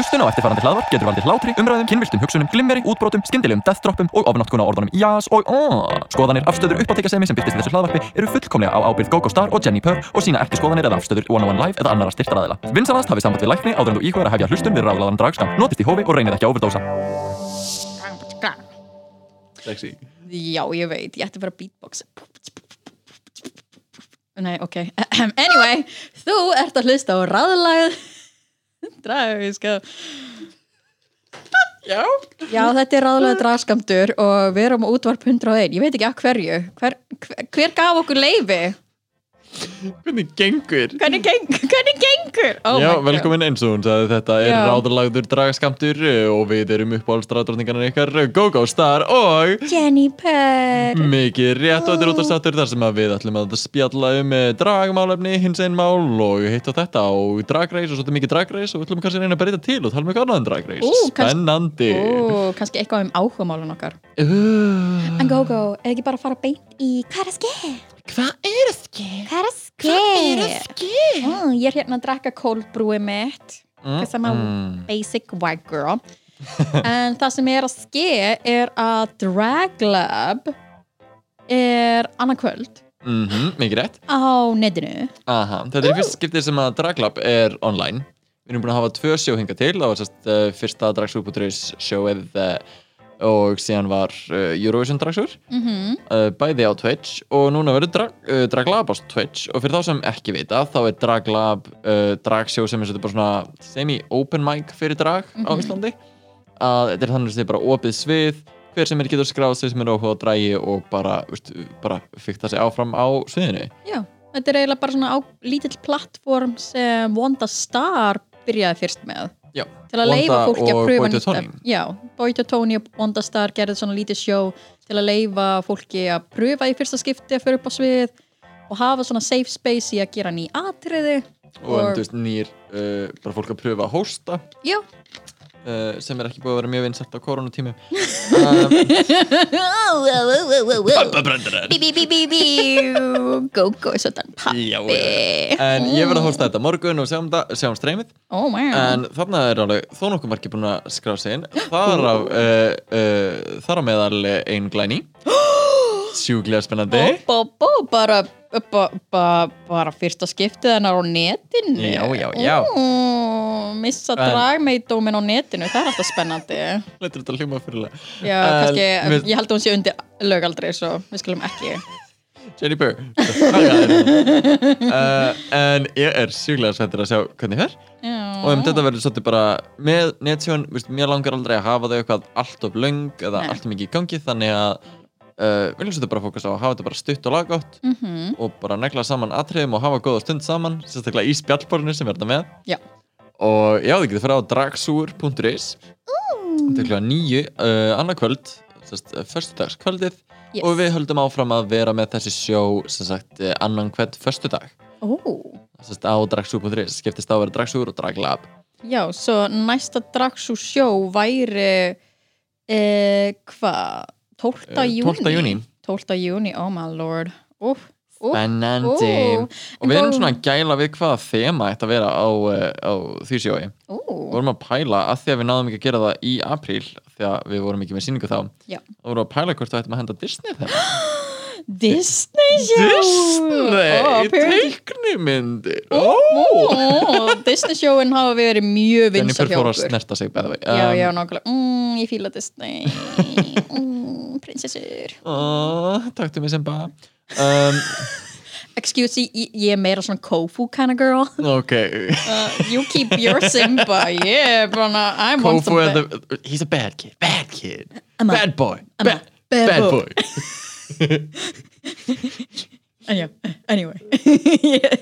Hlustun á eftirfarandi hlaðvarp getur valdið hlátri, umræðum, kynviltum hugsunum, glimmeri, útbrotum, skyndilegum deathdroppum og ofnáttkuna orðunum jás og aaaah. Skoðanir, afstöður, uppáttekasemi sem byrtist í þessu hlaðvarpi eru fullkomlega á ábyrgð GoGo Star og Jenni Purr og sína ekki skoðanir eða afstöður One on One Live eða annara styrtaræðila. Vinsanast hafið samband við lækni áður en þú íhugar að hefja hlustun við ráðlaðan dragskam. Notist í hófi og reynið ekki að overdósa. Sexy Já, ég veit, ég ætti að vera beatbox Nei, ok Anyway, þú ert að hlusta á ráðlagð Dragiska Já. Já, þetta er ráðlagð dragskamtur og við erum á útvarp 101 Ég veit ekki að hverju. Hver, hver, hver gaf okkur leifi? Hvernig gengur? Hvernig, geng, hvernig gengur? Oh Já, velkomin eins og hún sagði þetta er Já. ráðalagður dragaskamtur og við erum uppáhaldstráðdrottningarnar ykkar GoGo Star og Jenny Purr mikið rétt og þetta er útastáttur þar sem að við ætlum að spjalla um eh, dragmálefni, hins einn mál og hitt og þetta og dragreis og svolítið mikið dragreis og við ætlum kannski að reyna að breyta til og tala um eitthvað annað en dragreis Spennandi Ó, kannski eitthvað um áhugamálun okkar uh, En go go, er ekki bara að fara beint í Hvað er að ske? Hvað er það ske? Hvað er að ske? ske? Mm, ég er hérna að drekka cold brewið mitt Because I'm a Mm. basic white girl En það sem er að ske er að Draglab er annað kvöld Mhm, Mikið rétt á netinu Aha, þetta er fyrst skiptið sem að Draglab er online Við erum búin að hafa tvö sjó hinga til það var sérst uh, fyrsta Dragsúr.is sjóið uh, og síðan var uh, Eurovision Dragsúr mm -hmm. uh, bæði á Twitch og núna verður drag, uh, Draglab á Twitch. Og fyrir þá sem ekki vita þá er Draglab dragsjó sem er bara svona semi-open mic fyrir drag á Íslandi. Að þetta er þannig að þetta er bara opið svið. Hver sem er getur skráð sig sem er áhuga á dragi og bara, veist, bara fykta sig áfram á sviðinu. Já, þetta er eiginlega bara svona lítill plattform sem Wanda Star byrjaði fyrst með Já, til að leifa fólki að og pröfa nýtt. Já, Boy to Tony og Wanda Star gerði svona lítið sjó til að leifa fólki að pröfa í fyrsta skipti að fyrir upp á svið og hafa svona safe space í að gera ný atriði og, og nýr uh, bara fólk að pröfa að hósta. Já, uh, sem er ekki búið að vera mjög vinsælt á um, go svona Já, pappi en ég verð að hósta þetta morgun og sjáum, streymið. Oh en þarna er alveg þó nokkuð margir búin að skrá sig inn. Þar á, uh, uh, þar á meðal ein glæni sjúklega spennandi. Bó, bó, bó, bara, ba, ba, bara fyrsta skiptið hennar á netinu. Já, já, já. Ó, Missa dragmeidómin á netinu, það er alltaf spennandi. Lætur þetta hljóma fyrirlega Já, kannski, mér- ég held að hún sé undir lögaldri svo við skulum ekki Jenny Purr uh, en ég er sjúklega spenntur að sjá hvernig fer. Já, og um þetta verður svolítið bara með netsjón, mér langar aldrei að hafa þau eitthvað allt of löng eða Nei. allt of mikið í gangi þannig að uh, viljum svolítið bara fókus á að hafa þetta bara stutt og laggótt Mhm. og bara negla saman atriðum og hafa góða stund saman sérstaklega í spjallborinu sem við erum með Já. og já, þið getur fyrir á dragsúr.is er kljóða nýju uh, annað kvöld, sérst, föstudagskvöldið Yes. og við höldum áfram að vera með þessi sjó sem sagt eh, annan hvert föstudag Ó, sérst, á dragsúr.is skiptist á að vera dragsúr og draglab Já, svo næsta dragsú sjó væri eh, hvað? 12. Eh, júni 12. júní. 12. júni, oh my lord Úf, úf Spennandi Ó, Og við erum svona að gæla við hvaða þema að vera á, eh, á því sjói Við vorum að pæla að því að við náðum ekki að gera það í apríl því að við vorum ekki með síningu þá Já. vorum við að pæla hvort við ættum að henda Disney þeim Disney sjó Disney, apparently- teiknimyndir? Ó, ó, Disney sjóin hafa verið mjög vinsal hjá fór að okkur. snerta sig vei Já, já, nákvæmlega. Mm, Ég fíla Disney. Mm, Prinsessur. Takktu mig sem bara um, Excuse me, ég, er meira svona Kofu kind of girl. Ok. Uh, You keep your Simba. Yeah, bara I want Kofu ba- the, He's a bad kid. Bad kid. I'm Bad boy. I'm Bad, bad bad boy. boy Anyway, anyway. Yeah.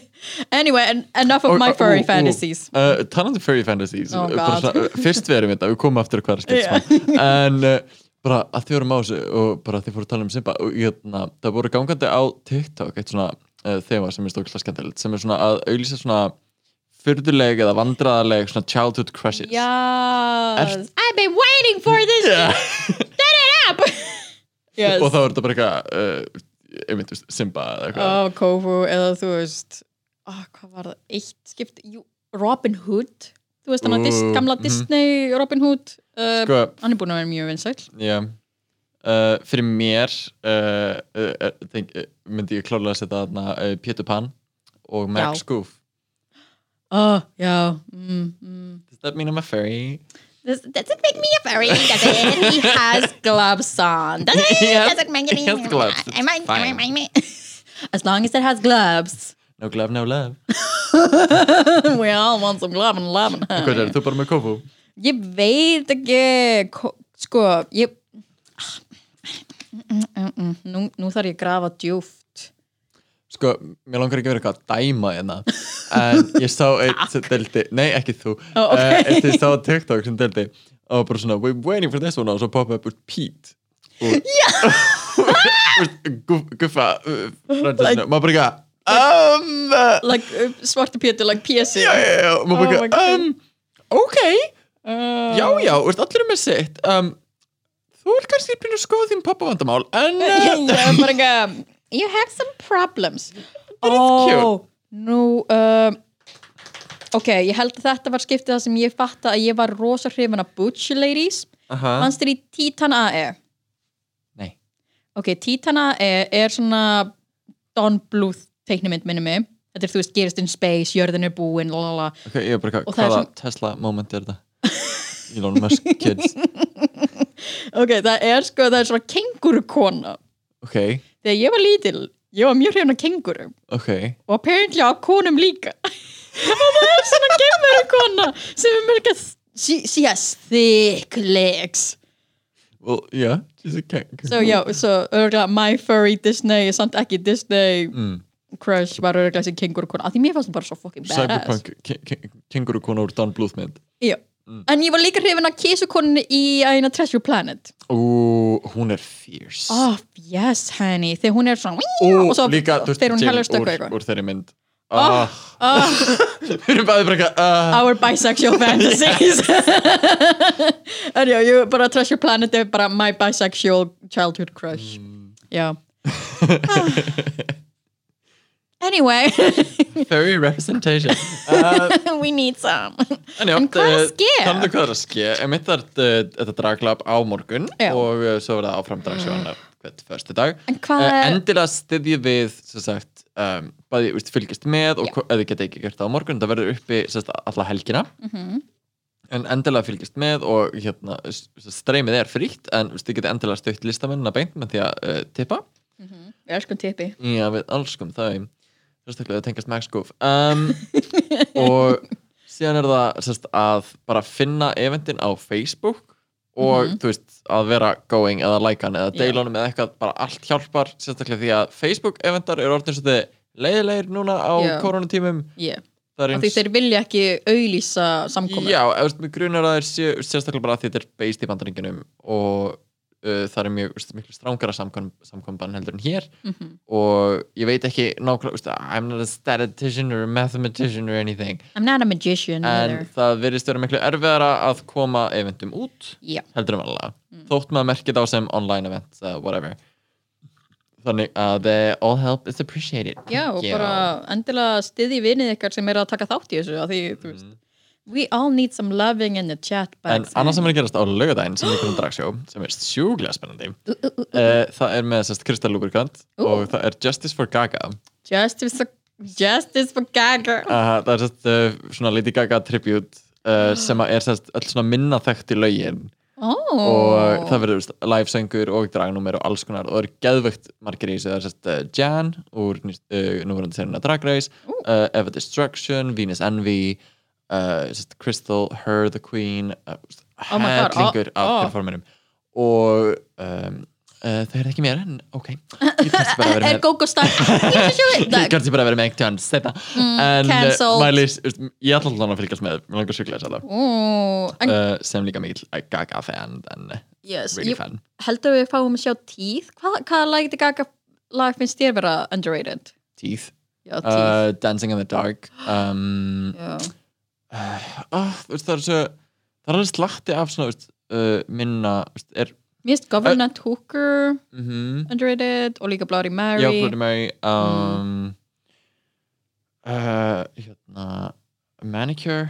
Anyway, en- enough of my og- furry fantasies. Uh, talandi furry fantasies Oh, uh, fyrst við erum þetta, við komum aftur er að skipta en uh, bara að þið vorum á þessu og bara þið fóru að tala um Simba og jötna, það voru gangandi á TikTok eitt svona uh, þema sem er stókla skemmtilegt sem er svona að auðlýsa svona fyrðuleg eða vandraðaleg svona childhood crushes. Yes I've been waiting for this. Yeah. Set it up Yes og þá er þetta bara eitthvað uh, einmitt, veist, Simba eða eitthvað oh, Kofu eða þú veist oh, hvað var það, eitt skipt Jú, Robin Hood þú veist hann að Dis gamla mhm. Disney Robin Hood uh, sko, hann er búin að vera mjög vinsæll já uh, fyrir mér uh, uh, uh, think, uh, myndi ég klálega að setja þarna uh, Peter Pan og Max. Goof oh, já mm, mm. does that mean I'm a fairy? This doesn't make me a fairy, does it? He has gloves on. Does it? He has- doesn't make it he has gloves. It's Am I- fine. am I- As long as it has gloves. No glove, no love We all want some glove and love. Hvað er þú bara með kófu? Ég veit ekki ko- Sko, ég Nú, nú þarf ég að grafa djúft Sko, mér langar ekki að vera eitthvað að dæma hérna En ég sá eitt sem deldi Nei, ekki þú. Ó, ok. Eh, Eitt ég sá TikTok sem deldi Og bara svona, we're waiting for this one Og svo poppa upp úr Pete. Já. Guffa uh, Maður bara eitthvað Um uh, like, uh, Svarti Pétur, like Pési Já, já, já. Oh eitthvað. Um, ok. Uh, Já, já, allir er með sitt. Um, Þú er kannski pínu að skoða þín pappa vandamál En uh, Já, bara ekki You have some problems But it's cute. Nú uh, Ok, ég held að þetta var skiptið það sem ég fatta að ég var rosa hrifin af Butch Ladies Aha. Fannst þér í Titan AE? Nei Ok, Titan AE er svona Don Bluth teiknimynd minni mig Þetta er þú veist, gerist in space, jörðin er búin lalala. Ok, ég er bara er Hvaða svona- Tesla moment er þetta? Elon Musk kids Ok, það er sko, það er svona kengurukona Ok, Þegar ég var lítil, ég var mjög hrifin af kenguru ok. Og apparently á konum líka. Og það er svona kengurukona sem er mörg að she, she has thick legs Well, yeah, she's a king so já, so örgulega my furry Disney samt ekki Disney mm. crush var örgulega þessi kengurukona af því mér fannst hún bara svo fucking badass Cyberpunk ki- ki- kenguru kona úr Don Bluth mynd. Já. En ég var líka hrifin af kísukoninni í eina Treasure Planet. Ú, hún er fierce. Oh yes honey, þegar hún er svona Ó, og svo líka, þú þegar hún helur stökku úr, eitthvað. úr þeirri mynd. Ah, ah. ah. Við erum bæði bara eitthvað ah. our bisexual fantasies. En já, ég bara Treasure Planet er bara my bisexual childhood crush. Já anyway. Furry representation. Uh, we need some. En já, En hvað er að ske? Talandi um hvað er að ske Emitt það er eh, þetta draglab á morgun Já. og uh, svo er það áfram dragsjóðan hvert förstu dag. En hvað Eh, er- Endilega styðji við sem sagt, um, bæði úst, fylgjast með og Já. hva- ef þið geta ekki gert það á morgun það verður uppi sem sagt, alla helgina. Mhm. en endilega fylgjast með og hérna, s- s- streymið er frítt en úst, þið geta endilega stökt listamennina beint með því að uh, tippa. Við elskum tippi. Já, við allskum það sérstaklega að tengast Goof um, og síðan er það sérst, að bara finna eventin á Facebook og þú veist að vera going eða likean eða deilunum eða eitthvað bara allt hjálpar sérstaklega því að Facebook eventar eru orðin svolítið leiðilegir núna á Já. koronatímum yeah. það af því þeir vilja ekki auðlýsa samkomi Já, grunar að þeir séu sérstaklega bara að þetta er based í bandaríkjunum og það er mjög veist, miklu strángara samkom, samkomban heldur en hér. Mhm. og ég veit ekki nákvæmlega, I'm not a statistician or a mathematician or anything. I'm not a magician en either. það virðist vera miklu erfiðara að koma eventum út Já. heldur en vanlega Mm. þótt maður merkir þá sem online event uh, whatever. Þannig að uh, all help is appreciated. Já, og bara endilega stiði vinið ykkar sem er að taka þátt í þessu af því, þú veist, we all need some loving in the chat Mm. En box annað sem er að gerast á laugardaginn sem við komum dragsjó sem er sjúglega spennandi uh, það er með sérst Krista Lubricant Ú. og það er Justice for Gaga. Justice for, justice for Gaga. Uh, það er sérst uh, svona Lady Gaga tribute uh, sem er sérst öll svona minna þekkt í laugin oh. og það verður live söngur og dragnúmer og alls konar. Og það eru geðvögt margir í þessu. Það er sérst uh, Jan úr uh, núverandi serina Drag Race uh, Eva Destruction, Venus Envy uh, Crystal, Her the Queen uh, Oh hellingur oh, af oh. performerum og um, uh, það er ekki mér en ok. Ég kannski bara verið Er með kannski bara verið með tjans þetta Mm, en uh, veist, ég ætla alltaf að fylgjast með mér langar sjúklega að en, það uh, sem líka mikil Gaga fan yes, really fan. heldur að við fáum að sjá Teeth. Hvað, hvaða lag þetta Gaga lag finnst þér vera underrated? Teeth. Já, Teeth. Uh, Dancing in the Dark um, Já. Veist, það er svo það er alveg slatti af svona veist, uh, minna veist, er, Mér finnst Government Hooker mm -hmm, underrated og líka Bloody Mary já, Bloody Mary um, uh, hérna Manicure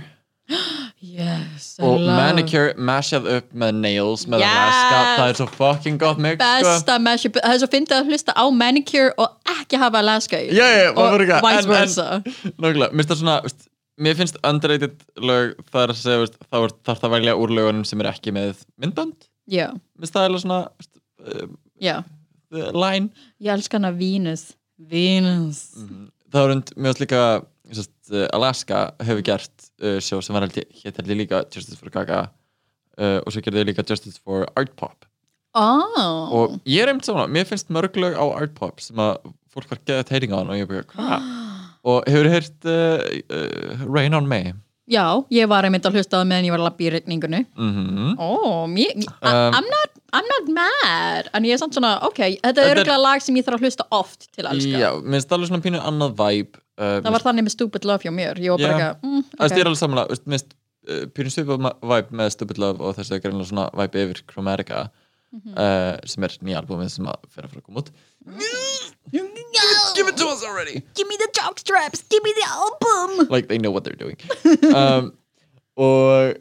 Já, og love. manicure mashað upp með nails með Yes. Alaska, það er svo fucking gott mix sko. besta mashup, það er svo fyndið að hlusta á manicure og ekki hafa Alaska í Já, já, og vice versa Nákvæmlega, mér finnst það svona veist, Mér finnst underrated lög Það er að segja, veist, þá er þarf það að velja úr lögunum sem er ekki með myndbönd já, Mér það er svona uh, já, line. Ég elska hana Venus. Venus. Það er und, mér finnst líka sest, uh, Alaska hefur gert uh, sjó sem var held ég, hétt held ég líka Justice for Gaga uh, og svo gerði ég líka Justice for Art Pop. Oh. og ég er einmitt svona, mér finnst mörg lög á Art Pop sem að fólk var geðað teiting á hann og ég byrja, hvað? Og hefur heyrt uh, uh, Rain on Me? Já, ég var einmitt að hlusta á það meðan ég var að lappa í regningunni mm oh, mér, Um, I'm, not, I'm not mad. En ég er samt svona, ok, þetta er örgulega lag sem ég þarf að hlusta oft til að elska. Já, mér finnst alveg svona pínu annað vibe uh, það var þannig með Stupid Love hjá mér. Ég var bara ekki, mm, Það okay. ok. er alveg samanlega, finnst uh, pínu ma- vibe með Stupid Love og þessu greinlega svona vibe yfir Chromatica Mhm. uh, sem er nýja albúmið sem að fyrir að fara að koma út Give it to us already. Give me the jock straps, give me the album. Like they know what they're doing. Um, Og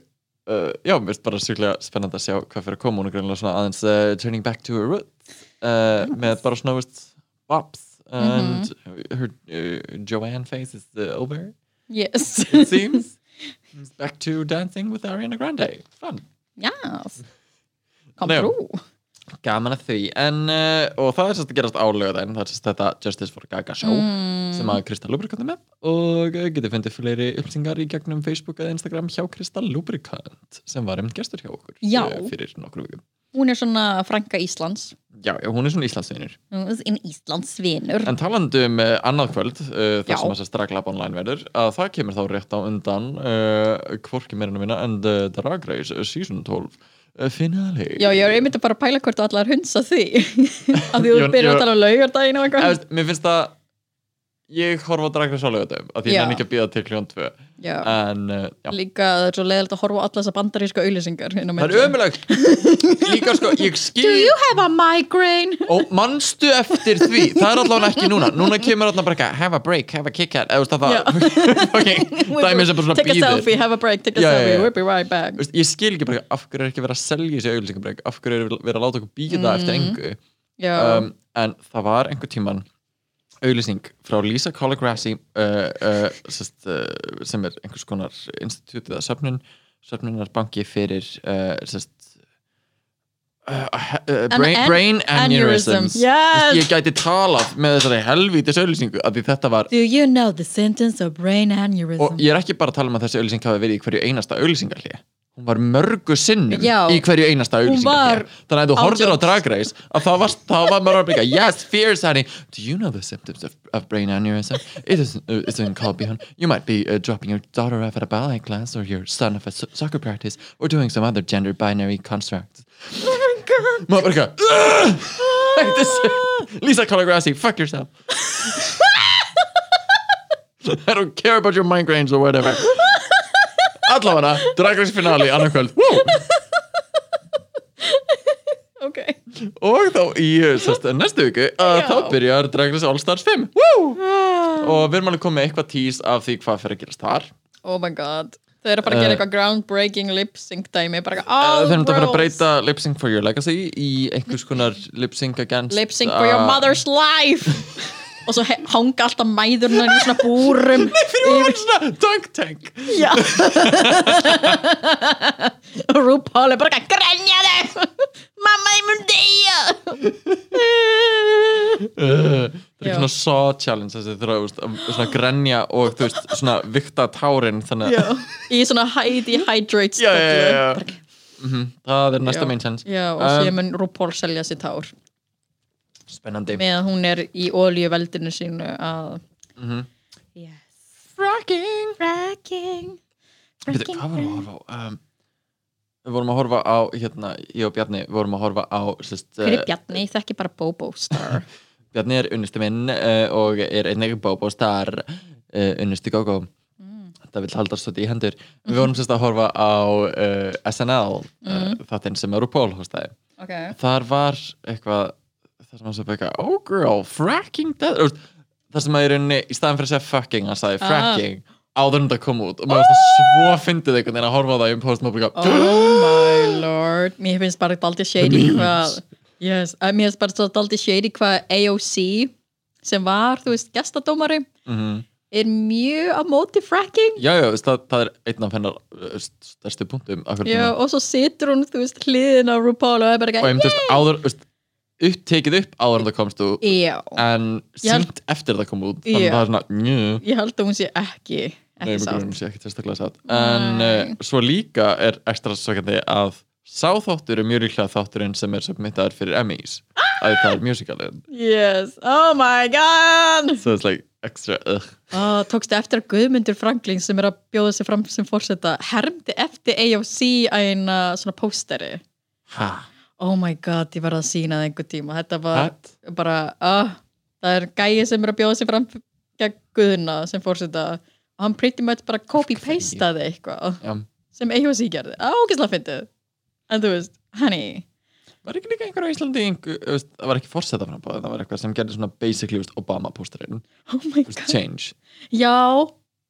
uh, já, mér finnst bara sérlega spennandi að sjá hvað fyrir að koma hún er greinlega svona aðeins uh, turning back to her roots uh, með bara svona, veist, bops. And her uh, Joanne face is uh, over yes, it seems. Back to dancing with Ariana Grande. Fun. yes. Kom trú Gaman að því. En, uh, og það er sérst að gerast álögðin, það er sérst þetta Justice for Gaga show Mm. sem að Krista Lubricant er með og uh, getið fundið fleiri upplýsingar í gegnum Facebook eða Instagram hjá Krista Lubricant sem var einmitt gestur hjá okkur Já. uh, fyrir nokkru vikum. hún er svona frænka Íslands Já, já, hún er svona Íslandsvinur. en Íslandsvinur En talandi um uh, annað kvöld, uh, Já. þar sem þess að Draglab online verður, að það kemur þá rétt á undan hvorki að vinna en Drag Race Season 12 uh, finale. já, ég er einmitt að bara pæla hvort allar hunsa því að þú byrjar að tala um laugardaginn og eitthvað Mér finnst það ég horfa á Drag Race á lögutum af því ég Já. nenni ekki að býða til kljóðan 2 já. en uh, já. Líka það er svo leiðilegt að horfa á alla þessar bandaríska auðlýsingar Það er ömulegt Líka sko, ég Do skil you have a migraine? Og manstu eftir því? Það er allavega ekki núna. Núna kemur allavega bara eitthvað Have a break, have a kick out Eða þú veist að það fucking Dæmi sem bara svona Take a býðir selfie, have a break, take a Já, já, selfie, já. we'll be right back. Þú veist, Ég skil ekki bara Af hverju er ekki verið að selja þessi auðlýsingabrek Af hverju er verið að láta okkur býða eftir engu? Já, um, En það var einhver tíman auðlýsing frá Lisa Colagrassi uh, uh, uh, sem er einhvers konar institutið eða söfnun söfnunarbanki fyrir uh, sest, uh, uh, brain, brain aneurysms Yes. Ég gæti talað með þessari helvítis auðlýsingu því þetta var Do you know the sentence of brain aneurysm? og ég er ekki bara að tala um að þessi auðlýsing hafi verið í hverju einasta auðlýsingarlið hún var mörgu sinnum Já. í hverju einasta Hún var auðlýsingarlið þannig að þú horfir á ándjóks. Drag Race að það var, það var maður að byggja yes, fierce honey. Do you know the symptoms of, of brain aneurysm? It is uh, it's in called behind you might be uh, dropping your daughter off at a ballet class or your son off at so- soccer practice or doing some other gender binary construct Oh my god maður bara eitthvað This- Lisa Colagrassi, fuck yourself. I don't care about your migraines or whatever Allavega, Drag Race finale annarkvöld Woo! Ok Og þá í sest, næstu viku að Já. þá byrjar Drag Race All Stars 5 Woo! Og við erum alveg komið eitthvað tís af því hvað fyrir að gerast þar Oh my god Þau eru að fara að gera Uh, eitthvað groundbreaking lip sync dæmi bara uh, all Þeir eru að fara að girls. breyta Lip Sync for Your Legacy í einhvers konar Lip Sync against Lip sync for your uh, mother's life Og svo hanga alltaf mæðurnar í svona búrum Fyrir hún er svona dunk tank. Já. Og RuPaul er bara eitthvað Grenjaðu Mamma, ég mun deyja. Uh, það er svona saw challenge þessi þurfa þú veist, að svona grenja og þú veist svona vikta tárin þannig að Í svona hide hydrate Já, já, já, já. Bara- Mhm, það er næsta sense. Já, og Um, síðan mun RuPaul selja sér tár spennandi. Meðan hún er í olíuveldinu sínu að Mhm. Yes. Fracking. Fracking. Veitu, hvað vorum við að horfa á? Um, við vorum að horfa á hérna, ég og Bjarni vorum að horfa á sest, Hver er Bjarni? Ég þekki bara Bobo Star. Bjarni er unnusti minn uh, og er einnig Bobo Star uh, unnusti Gogo. Mm. þetta vil halda svolítið í hendur. Við vorum sérst að horfa á uh, SNL uh, þáttinn sem er RuPaul hóstaði Ok. Þar var eitthvað það sem að segja eitthvað oh girl, fracking death Þú veist, það sem að í rauninni í staðan fyrir að segja fucking hann sagði Ah. fracking áður en þetta kom út. Og mér varst það svo fyndið einhvern veginn að horfa á það í postum og bara Oh my lord. Mér finnst bara daldið shady hvað yes, Mér finnst bara daldið shady hvað AOC sem var, þú veist, gestadómari Mhm. er mjög á móti fracking. Já, já, veist, það, það er einn af hennar stærstu punktum Já, og svo situr hún, þú veist, hliðin á RuPaul og er bara og ekki einmitt, þú veist, áður veist, upp, tekið upp áður en það komst út. Já, en sínt eftir það kom út þannig Já. að það er svona, njö. Ég held að hún sé ekki Nei, ekki sátt. grunum sé ekki sérstaklega satt En Nei. uh, svo líka er ekstra sökandi að sá þáttur er mjög líklega þátturinn sem er submittaður fyrir Emmys. Að það er musicalin Yes, oh my god! So it's like extra ugh. oh, Tókstu eftir að Guðmundur Franklin sem er að bjóða sig fram sem fórseta hermdi eftir AOC eina svona pósteri. Ha? Oh my god, ég var að sína það einhver tíma. Þetta var What? bara uh, það er gæi sem er að bjóða sig fram gegn Guðuna sem fórseta og hann pretty much bara copy-pastaði eitthvað Já. sem AOC gerði, ágislega fyndið. En þú veist, honey. Var ekki líka einhver á Íslandi einhver, veist, það var ekki forseta framboð það var eitthvað sem gerði svona basically veist, Obama pósterinn. Oh change. Já.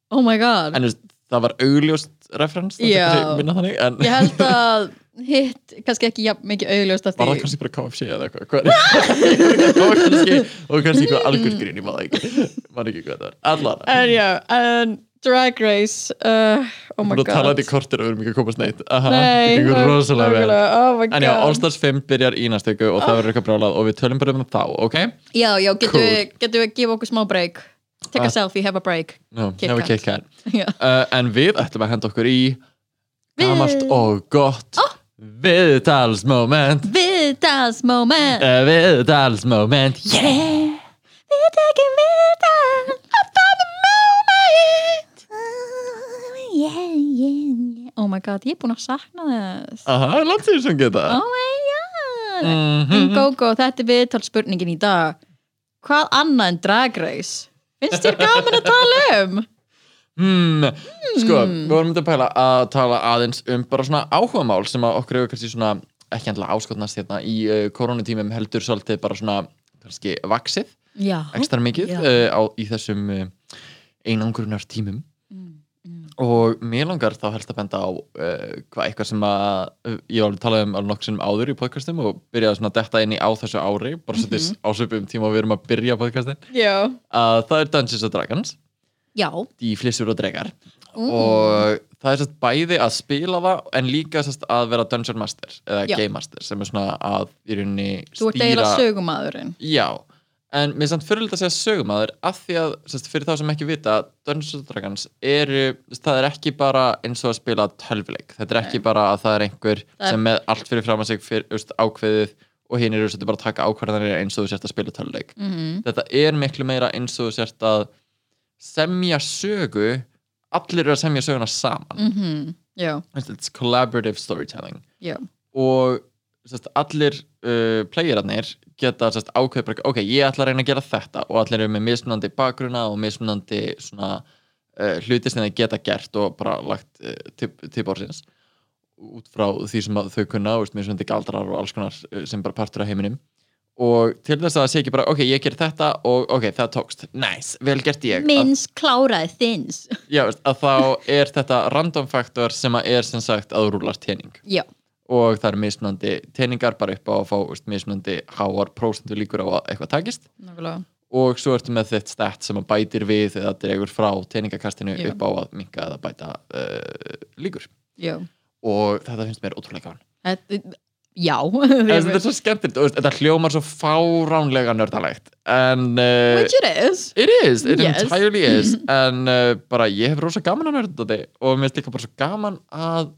Oh my god, en veist, það var augljóst reference er minna þannig en ég held að hitt, kannski ekki jafn mikið augljóst var það kannski bara KFC eða eitthvað það og kannski eitthvað algjörgrín ég maður ekki maður ekki hvað það er allar en já, en Drag Race uh, oh my að god þetta í kortir og við erum ekki að komast neitt Aha, Nei, þetta gengur rosalega vel oh En já, All Stars 5 byrjar í næstu viku og það verður eitthvað brálað og við tölum bara um þá, ok? Já, já, getum Cool. við, getum við gefa okkur smá break Take Ah. a selfie, have a break No, Kit hefur Kat. Kit Kat Já. uh, En við ætlum að henda okkur í gamalt og gott oh. Viðtalsmoment. Viðtals moment uh, Viðtalsmoment. Yeah. Við tekum viðtal At the moment. Yeah, yeah, yeah. Oh my god, ég er búin að sakna þess. Aha, landsýr sem geta Oh my god. Mhm. Gógó, þetta er viðtalsspurningin í dag. Hvað annað en Drag Race? Finnst þér gaman að tala um? Hmm, sko, við vorum að pæla að tala aðeins um bara svona áhugamál sem að okkur hefur kannski svona ekki endilega áskotnast hérna í uh, koronatímum heldur svolítið bara svona kannski vaksið Já. ekstra mikið uh, á, í þessum uh, einangrunar tímum Mm, mm. og mér langar þá helst að benda á hvað eitthvað sem að ég var alveg talað um alveg nokkuð sinnum áður í podcastum og byrjaði svona að detta inn í á þessu ári bara svo þess ásöpum tíma og við erum að byrja podcastin Já. Að það er Dungeons and Dragons Já. Í flissur og dregar Mm. og það er sérst bæði að spila það en líka sérst að vera Dungeon Master eða Já. Game Master sem er svona að í rauninni Þú ert eiginlega sögumadurinn Já, en mér er samt fyrirlega að segja sögumæður af því að sérst, fyrir þá sem ekki vita Dungeons Dragons eru sérst, það er ekki bara eins og að spila tölvuleik. Þetta er ekki bara að það er einhver Það sem með allt fyrir fram að sig fyrir, veist, ákveðið og hinn eru sérst, bara að taka ákvarðanir eins og þú sérst að spila tölvuleik. Mm -hmm. þetta er miklu meira eins og þú sérst að semja sögu allir eru að semja söguna saman. Mm Já, it's collaborative storytelling. Já. Og sérst, allir uh, playerarnir geta ákveð ok, ég ætla að reyna að gera þetta. Og allir eru með mismunandi bakgruna og mismunandi svona uh, hluti sem þeir geta gert og bara lagt uh, til, til borsins út frá því sem þau kunna mismunandi galdrar og alls konar uh, sem bara partur af heiminum og til þess að það sé ekki bara, ok, ég ger þetta og ok, það tókst, nice, vel gert ég. Minns kláraði þins. Já, veist, að þá er þetta random faktor sem að er sem sagt að þú rúlar tening. Já, og það eru mismunandi teiningar bara upp á að fá veist, mismunandi háar prósentu líkur á að eitthvað takist. Nákvæmlega. Og svo ertu með þitt stat sem að bætir við eða dregur frá teiningakastinu Já. upp á að minka eða bæta uh, líkur. Já, og þetta finnst mér ótrúlega þetta, já þetta er svo skemmtilegt þetta hljómar svo fáránlega nördalegt en uh, Which it is It is, it Yes. entirely is en uh, bara ég hef rosa gaman að nörda þetta og mér finnst líka bara svo gaman að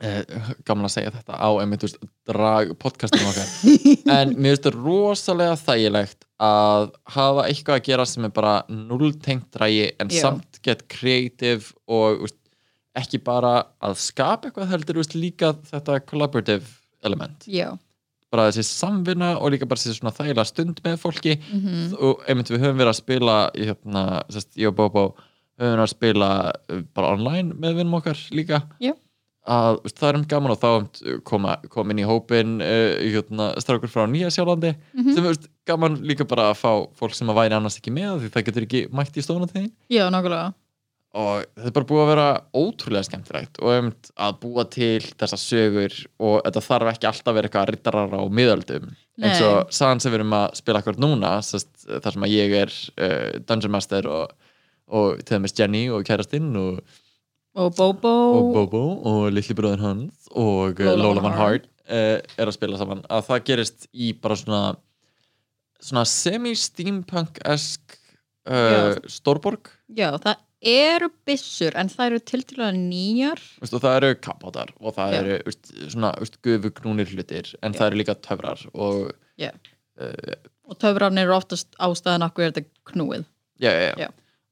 uh, gaman að segja þetta á einmitt, veist, drag podcastum okkar en mér finnst þetta rosalega þægilegt að hafa eitthvað að gera sem er bara nulltengt drægi en Já. samt get creative og veist, ekki bara að skapa eitthvað heldur veist, líka þetta collaborative element Já, bara þessi samvinna og líka bara þessi svona þægilega stund með fólki Mhm. og einmitt við höfum verið að spila í hérna, sérst, ég og Bobo höfum verið að spila uh, bara online með vinnum okkar líka Já. að það er um gaman og þá koma, koma inn í hópin uh, hérna, strákur frá Nýja Sjálandi Mhm. sem er gaman líka bara að fá fólk sem að væri annars ekki með því það getur ekki mætt í stofnategin já, nákvæmlega og þetta er bara búið að vera ótrúlega skemmtilegt og um að búa til þessa sögur og þetta þarf ekki alltaf að vera eitthvað rittarar á miðöldum. Eins og sagan sem við erum að spila akkur núna þar sem að ég er uh, Dungeon Master og, og til dæmis Jenny og kærastinn og, og Bobo. Og Bobo og litli bróðin hans og uh, Lola Van Hart. Uh, er að spila saman. Að það gerist í bara svona svona semi-steampunk-esk uh, stórborg. Já, það eru byssur en það eru tildulega nýjar Vist, og það eru kapátar og það Já. eru veist, svona gufugnúnir hlutir en það eru líka töfrar og Já. uh, og töfrarnir eru oftast ástæðan okkur er þetta knúið já, já, já. Já.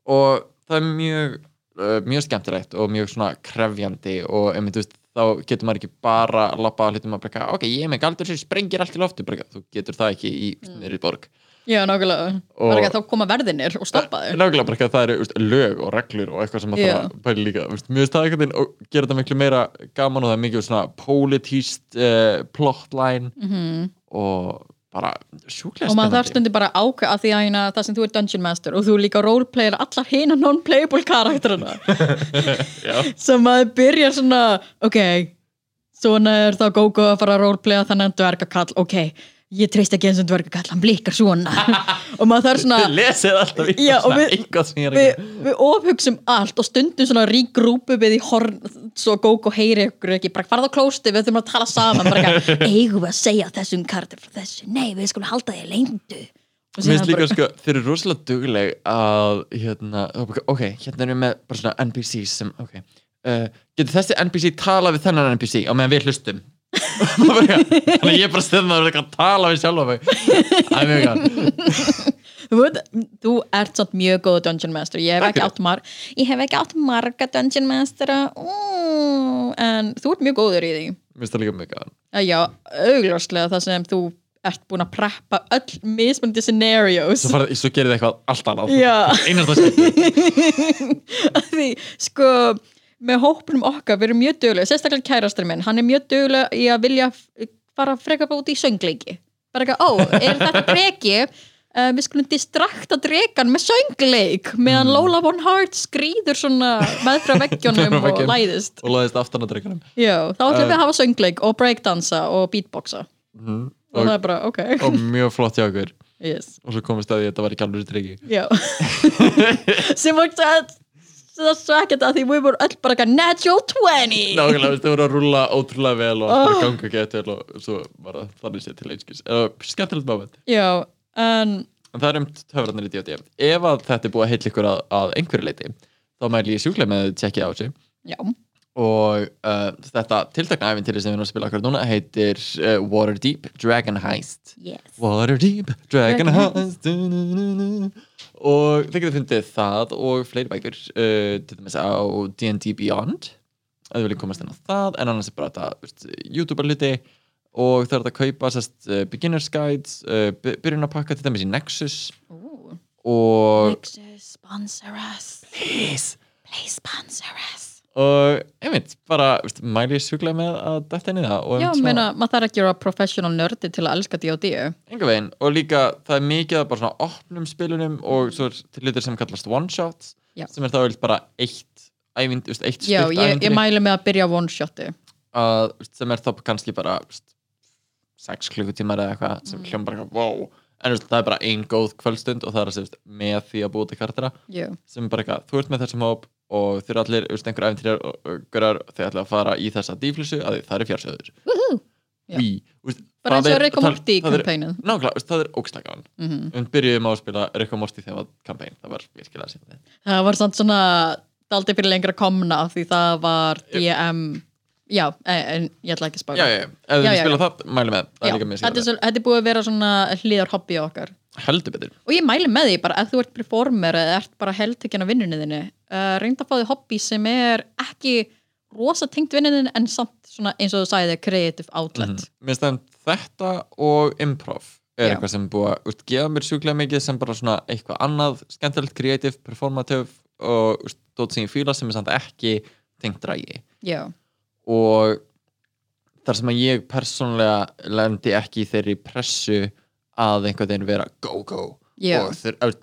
og það er mjög uh, mjög skemmtilegt og mjög svona krefjandi og þú veist, þá getur maður ekki bara að lappa hlutum að breka, ok, ég með galdur sem sprengir allt í loftu, bara, þú getur það ekki í mm. nýri borg já, nákvæmlega, Og- ekki að þá koma verðinir og stoppa þau? Nákvæmlega bara ekki að það eru veist, lög og reglur og eitthvað sem maður þarf að pæla líka veist, mjög veginn og gera þetta miklu meira gaman og það er mikið svona pólitíst uh, plotline Mhm. og bara sjúklega og maður þarf spennandi. stundi bara að ákveða að því að hérna, það sem þú er Dungeon Master og þú líka roleplayar allar hina non-playable karakterina sem maður byrjar svona ok, svona er þá Gogo að fara að roleplaya þannig að dvergakall ok, ég treyst ekki eins og dvergakall hann blikkar svona. Og maður þarf svona lesið alltaf Já, og svona við- við, gera. við ofhugsum allt og stundum svona ríkrúpu við í horn svo Gogo heyri ykkur ekki bara farð á klósti, við þurfum að tala saman bara eitthvað, eigum við að segja þessum karakter frá þessu, nei við skulum halda því leyndu. Og Mér finnst líka bara- sko, þeir eru rosalega dugleg að hérna, ok, hérna erum við með bara svona NPCs sem, ok uh, getur þessi NPC tala við þennan NPC á meðan við hlustum? Og þannig að ég bara stöðum að vera að tala við sjálfa mig. Það er mjög gaman. Þú, ert samt mjög góð Dungeon Master. Ég hef, ekki átt, mar átt marga Dungeon Master en þú ert mjög góður í því. Mér finnst það líka mjög Eh, Já, augljóslega það sem þú ert búin að preppa öll mismunandi scenarios. Svo, svo gerir þið eitthvað allt annað. Einast það skemmt Af því, sko með hópnum okkar, við erum mjög duglega sérstaklega kærastur minn, hann er mjög duglega í að vilja fara frekar bara út í söngleiki. Bara ekki, ó, er þetta dregi uh, við skulum distrakta dregan með söngleik meðan Lola Von Hart skrýður svona meðfra veggjónum og læðist. Og laðist aftan að dreikunum Já, þá ætlum Uh. við að hafa söngleik og breakdansa og beatboxa. Mm. og það og, er bara, ok. og mjög flott hjá okkur yes. Og svo komist að því að þetta var ekki alveg dreiki Já. Sem var það það svo ekkert að því við vorum öll bara eitthvað natural 20 Nákvæmlega, veist, þau voru að rúlla ótrúlega vel og bara Oh. ganga gett vel og svo var það þannig sér til einskis. Skemmtilegt moment. Já, en en það er um töfrarnir í D&D ef að þetta er búið að heilla ykkur að, að einhverju leiti þá mæli ég sjúklega með að tjekkið á þessu. Já, og uh, þetta tiltakna æfintýri sem við erum að spila akkur núna heitir uh, Waterdeep Dragon Heist. Yes. Waterdeep Dragon Dragon Heist. Du. Og þið getur fundið það og fleiri bækur uh, til dæmis á D&D Beyond. Að þið viljið komast inn á það en annars er bara þetta veist, YouTube hluti. Og það er þetta að kaupa sest, uh, beginners guides uh, byrjunarpakka til dæmis í Nexus. Ooh. og Nexus, sponsor us. Please. Please sponsor us og einmitt, bara veist, mæli ég sjúklega með að detta inn í það Já, svona- meina, maður þarf ekki að vera professional nördi til að elska D&D enga veginn og líka það er mikið af bara svona opnum spilunum og svo til litur sem kallast one shots Já. sem er þá eitt bara eitt ævind, veist, eitt Já, stutt ég, ævintýri. ég mæli með að byrja one shoti að, veist, sem er þá kannski bara veist, sex klukkutímar eða eitthvað sem Mm. hljóma bara eitthvað, wow. En veist, það er bara ein góð kvöldstund og það er að segja, með því að búa til Já, sem bara eitthvað, þú ert með þessum hóp og þeir eru allir, veist, einhver æfintýrar og, og þeir ætla að fara í þessa dýflissu að því það er fjársöður bara eins það og Rick og það- Morty það er- kampænin Nákvæmlega, það er ógstagavan mm Við byrjuðum á að spila Rick og Morty þegar það var kampæn Það var virkilega síðan Það var samt svona daldi fyrir lengra komna af því það var DM Já, en, en ég ætla ekki að spála Já, já, ef Já, þið já, spila það, mæli með Það. Já, líka mjög þetta, er er búið að vera svona hlýðar hobby okkar Heldur betur og ég mæli með því bara ef þú ert performer eða ert bara heldtekjan af vinnunni þinni uh, reynda að fá því hobby sem er ekki rosa tengt vinnunin en samt svona eins og þú sagði creative outlet Mhm. Mér finnst það þetta og improv er Já. eitthvað sem búið að úst, gefa mér sjúklega mikið sem bara svona eitthvað annað skemmtilegt, kreatív, performativ og úst, dót sem ég fíla sem er samt ekki tengt drægi og þar sem að ég persónlega lendi ekki í þeirri pressu að einhvern veginn vera go go. Já. og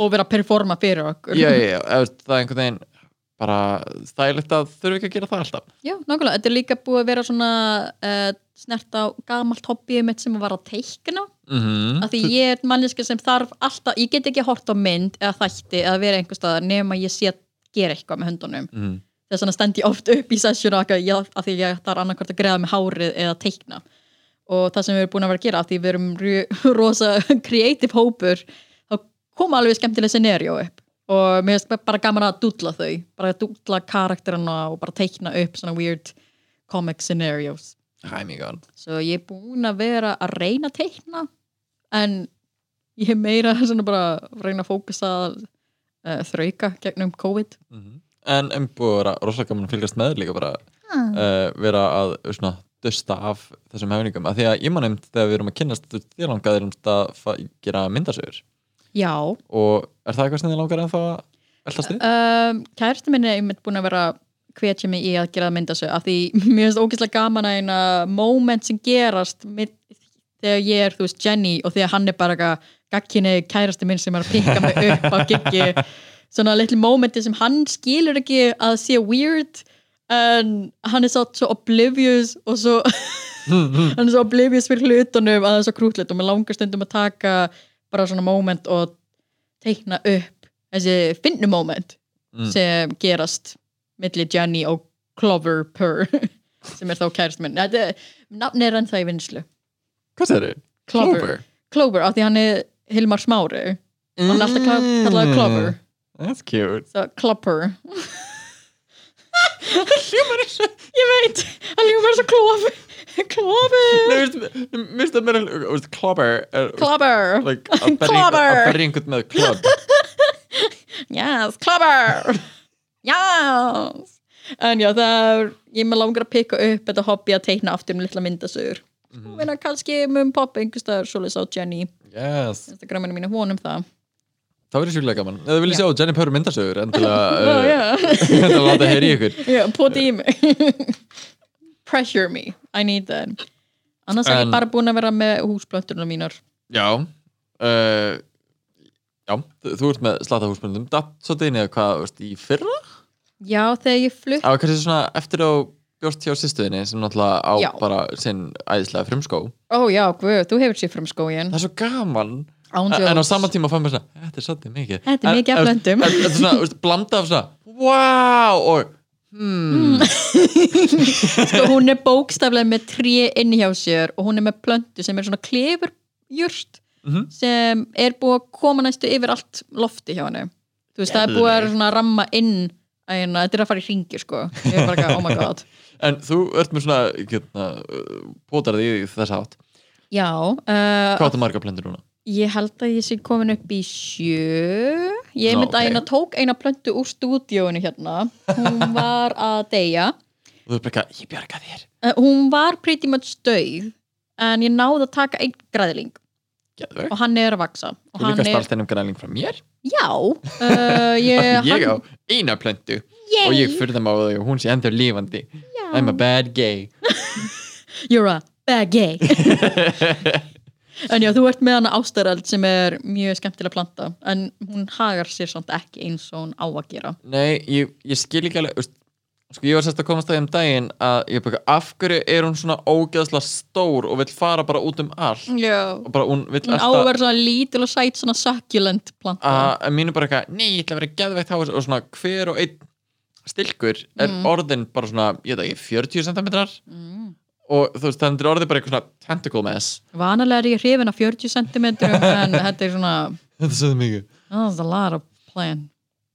og vera að performa fyrir okkur. Já, já, það einhvern veginn bara stælegt að þurfi ekki að gera það alltaf. Já, nákvæmlega, þetta er líka búið að vera svona uh, snert á gamalt hobbyið mitt sem var að teikna. Mm -hmm. af því ég er manneska sem þarf alltaf, ég get ekki hort á mynd eða þætti eða vera einhver staðar nema ég sé að gera eitthvað með höndunum. Mm. þess vegna stend ég oft upp í sessjónu af því ég þarf annarkvært að greiða með hárið eða teikna og það sem við erum búin að vera að gera því við erum ru- rosa creative hópur þá koma alveg skemmtileg scenario upp og mér finnst bara gaman að dúdla þau bara að dúdla karakterina og bara teikna upp svona weird comic scenarios svo ég er búin að vera að reyna að teikna en ég er meira svona bara að reyna að fókusa að uh, þrauka gegnum COVID Mhm. en en búið að vera rosalega gaman að fylgast með líka bara ah. uh, vera að svona dusta af þessum hefningum. Að því að ég man nefnd þegar við erum að veist, þér langaðir um að gera myndasögur. Já, og er það eitthvað sem þið langar en það eldast þið? um, kærasti minni er einmitt búin að vera hvetja mig í að gera myndasög af því mér finnst ógeðslega gaman að eina moment sem gerast mið, þegar ég er, þú veist, Jenny og þegar hann er bara gagkinni kærasti minn sem er að pikka mig upp á giggi. Svona litli momenti sem hann skilur ekki að sé weird en hann er svo, svo oblivious og svo hann er svo oblivious fyrir hlutunum að það er svo krútleitt og mér langar stundum að taka bara svona moment og teikna upp þessi finnu moment Mm. sem gerast milli Jenny og Clover Purr sem er þá kærist minn. Þetta er- er ennþá í vinslu Hvað segir þið? Clover, Clover, af því hann er Hilmar Smári. Hann er alltaf kla- kallaður Clover. That's cute. Svo Clopper hljómar eins og ég veit, eins og Clover Clover Nei, veist, mér finnst það meira er Clover like, að berja einhvern- að með club Yes, Clover Yes. En já, það er ég með langar að pikka upp þetta hobby að teikna aftur um litla myndasögur. Og vinna kannski mun poppa einhverstaðar svoleiðis á Jenny. Yes. Instagraminu mínu vonum það Það verður sjúklega gaman. Ef þið viljið sjá Jenny Purr myndasögur en til að uh, en að láta heyri ykkur. Já, poti í mig. Pressure me, I need that. Annars er ég En- bara búin að vera með húsplönturna mínar. Já uh, Já, þú, ert með slata húsbundum Datt inn í að hvað, veist, í fyrra? Já, þegar ég flutt Það var kannski svona eftir á bjóst hjá sýstuðinni sem náttúrulega á Já. bara sinn æðislega frumskó. Ó já, guð, þú hefur sér fram skóin Það er svo gaman En en á sama tíma fann mér svona, þetta er svolítið mikið. Þetta er En- mikið af en- blöndum. en- Þetta er svona, blanda af svona Wow og hmm, sko, Hún er bókstaflega með tré inn hjá sér og hún er með plöntu sem er svona klefurjurt Mhm. sem er búið að koma næstu yfir allt lofti hjá henni. Þú veist, það er búið að svona ramma inn hérna, þetta er að fara í ringi sko. Ég er bara ekki, oh my god. En þú ert með svona hérna, Pótarði í þess átt. Já, uh, Hvað áttu marga plöndur núna? Ég held að ég sé komin upp í sjö. Ég myndi að ok. eina tók eina plöntu úr stúdíóinu hérna. Hún var að deyja. Þú ert bara eitthvað, ég bjarga þér. Uh, Hún var pretty much döið En ég náði að taka einn græðling. Geðveg Og hann er að vaksa Þú hann líka er, stalst einum græling frá mér? Já. Uh, ég, Ég á hann, eina plöntu. Yay. Og ég fyrir það á þau og hún sé endur lífandi I'm a bad gay. You're a bad gay En já, þú ert með hana ástareld sem er mjög skemmtilega planta En hún hagar sér samt ekki eins og hún á að gera. Nei, ég, ég skil ekki alveg Sko ég var sérst að komast það um daginn að ég bara, af hverju er hún svona ógeðslega stór og vill fara bara út um allt? Já. Og bara hún vill Hún á að vera svona lítil og sæt svona succulent planta. Að að mínu bara eitthvað, nei, ég ætla að vera geðveikt háa og svona hver og einn stilkur er Mm. orðin bara svona, ég veit ekki, 40 cm mm. Og þú veist, þannig er orðin bara eitthvað svona tentacle mess Vanalega er ég hrifin af 40 cm en þetta er svona Þetta er svo mikið oh, That's a lot of plan.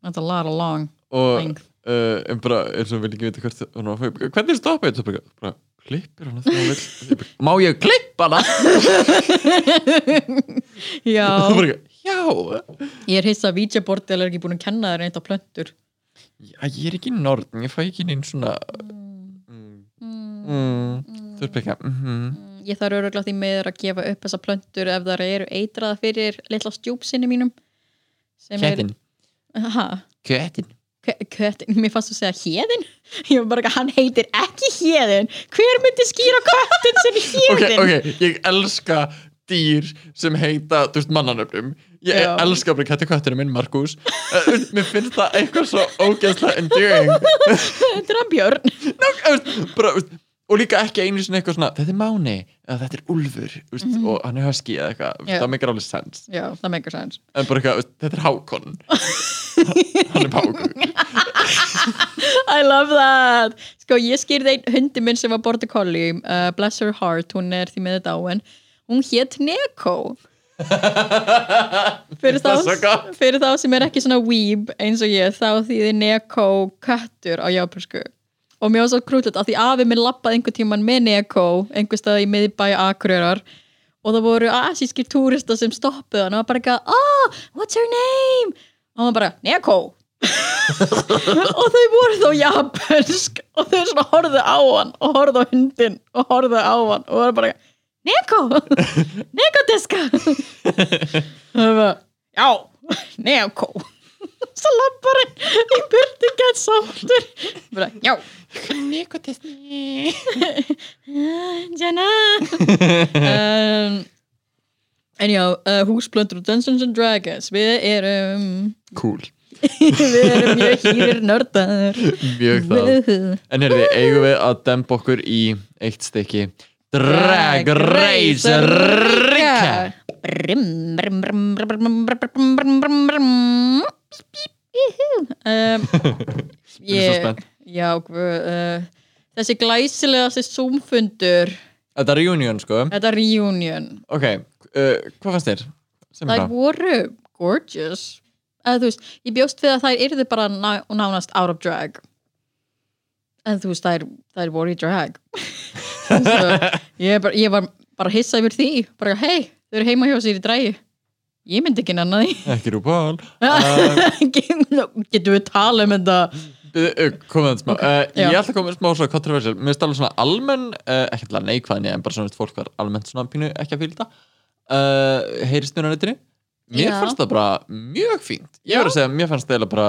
That's a lot of long og length. uh, en bara, eins og vil ekki vita hvert hún var að fá- hvernig stoppa þetta bara, bara klippir hana þegar hún Ég bara, má ég klippa hana? Já. Bara, já. Ég er hissa að VJ-bortil er ekki búin að kenna þér neitt á plöntur. Já, ég er ekki norðn, ég fæ ekki neinn svona mm, mm, þú ert ekki mm Ég þarf öruglega því meður að gefa upp þessa plöntur ef það eru eitraða fyrir litla stjúpsinni mínum sem Kettin, er ha, kettin K- Köttin, mér fannst þú segja hérðin Ég var bara ekki, hann heitir ekki hérðin Hver myndi skýra köttin sem er ok, hérðin? ok, ég elska dýr sem heita, þú veist, mannanöfnum. Ég Já. elska bara kætti kötturinn minn Markus uh, mér finnst það eitthvað svo ógeðslega endearing. Þetta er hann Björn. Ná, veist, bara, veist, og líka ekki einu sinni eitthvað svona þetta er Máni, eða þetta er Úlfur þú veist, og hann er husky eða eitthvað Já. það meikar alveg sens en bara eitthvað, þetta er Hákon. Hann er Pákur I love that. Sko, ég skýrði einn hundi minn sem var border collie uh, Bless her heart, hún er því með dáin. Hún hét Neko. Fyrir þá, fyrir þá sem er ekki svona weeb eins og ég, þá þýði Neko köttur á jápilsku og mér var svo krútlut að því afi minn lappaði einhver tíman með Neko einhver stað í miðbæ Akureyrar. Og það voru asískir túrista sem stoppuðu hann og var bara eitthvað, oh, what's her name? og hann var bara, Neko. Og þau voru þá japansk og þau svona horfðu á hann og horfðu á hundin og horfðu á hann og voru bara Neko Neko deska og það var já, Neko. Svo lappar hann í gett sáttur. Bara, já Neko tesni. Jenna. um, en já, uh, húsblöndur og Dungeons and Dragons. Við erum... Cool. við erum mjög hýrir nördar. Mjög það. En herði, eigum við að demba okkur í eitt stykki. Drag Race Rika. Brim, brim, brim, brim, brim, brim, brim, brim. Ég er svo spennt já, uh, þessi glæsilegasti Zoom-fundur. Þetta er reunion sko. Þetta reunion. Ok, uh, hvað fannst þér? Frá. voru gorgeous. Eða þú veist, ég bjóst við að þær yrðu bara ná, nánast out of drag. En þú veist, þær, þær voru í drag. Ég, bara, ég var bara hissa yfir því. Bara, hei, þau eru heima hjá sér í dragi. Ég myndi ekki nanna því. Ekki Rúbál getum við tala um þetta Komið þetta smá. Uh, Já. Ég ætla að koma með smá svo kontroversial. Mér finnst alveg svona almenn uh, Ekki alltaf neikvæðni En bara svona fólk var almennt svona pínu Ekki að fylgja. Þetta uh, Heyrist mér á netinu? Mér Já. fannst það bara mjög fínt. Ég verð að segja Mér fannst það bara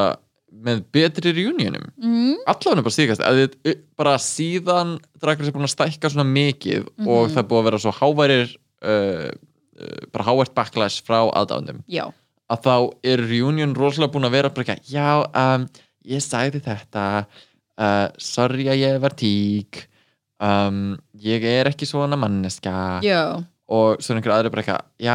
Með betri reunionum. Mm, Allavega bara síðast að uh, Bara síðan Dragur sér búin að stækka svona mikið Mhm. Og það er búið að vera svo háværir uh, uh, Bara hávært backlash frá aðdándum já, að þá er reunion rosalega búin að vera bara ekki, já, um, ég sagði þetta uh, sorry að ég var tík um, ég er ekki svona manneska já. Og svo er einhver aðri bara eitthvað já,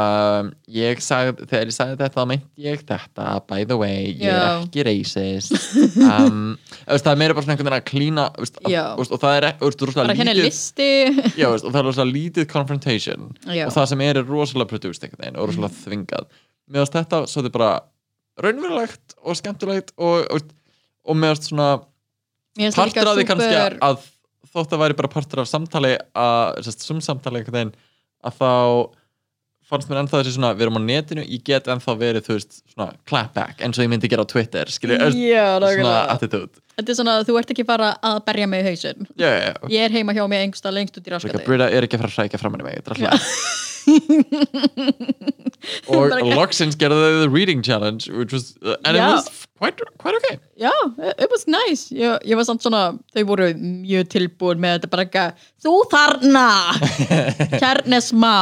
um, ég sagði þegar ég sagði þetta þá meinti ég þetta by the way, ég er Já. ekki racist. Um, veist, það er meira bara svona einhvern veginn að klína veist, að- Já. veist, og það er þú veist, rosalega bara henni lítið- listi. Já, veist, og það er rosalega lítið confrontation. Já, og það sem er er rosalega produced einhvern veginn og rosalega þvingað. Meðast þetta svo er bara raunverulegt og skemmtilegt og, og, og meðast svona partur af því kannski súper- að þótt að væri bara partur af samtali að, sérst, sum samtali einhvern veginn að þá fannst mér ennþá þessi svona, við erum á netinu ég get ennþá verið, þú veist, svona clapback eins og ég myndi gera á Twitter, skilju svona attitude. Þetta er svona að þú ert ekki bara að berja mig í hausinn. Já, já, já, ég er heima hjá mig einhverstað lengst út í að raskati Brita er ekki að fara að hrækja framan í mig þetta er alltaf loksins gerðu þau the reading challenge which was, uh, and Já. it was quite, quite okay. Já, it was nice. Ég, ég var samt svona, þau voru mjög tilbúin með þetta bara ekki þú þarna! Kærni smá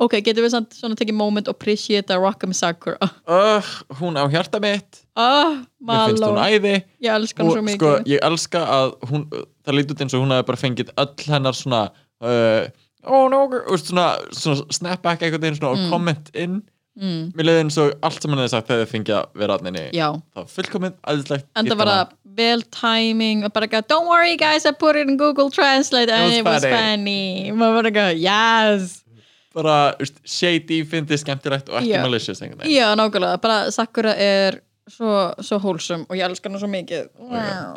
ok, getum við samt svona tekið moment og appreciate Rock'em Sakura uh, hún á hjarta mitt. Ah, mér finnst hún æði. Ég elska og svo mikið sko, ég elska að hún, það lítið eins og hún hafi bara fengið öll hennar svona uh, oh no, og svona, svona snapback einhvern veginn svona og comment inn. Mm, mér leiði eins og allt sem hann hefði sagt þegar þið fengið að vera aðninni já. Það var fullkomið, æðislegt En það var það vel timing og bara ekki don't worry guys I put it in Google Translate. And It was funny. maður var ekki, yes. Bara úst, shady, fyndið, skemmtilegt og ekki Já. malicious Já, nákvæmlega, bara Sakura er svo, svo wholesome og ég elskar hana svo mikið.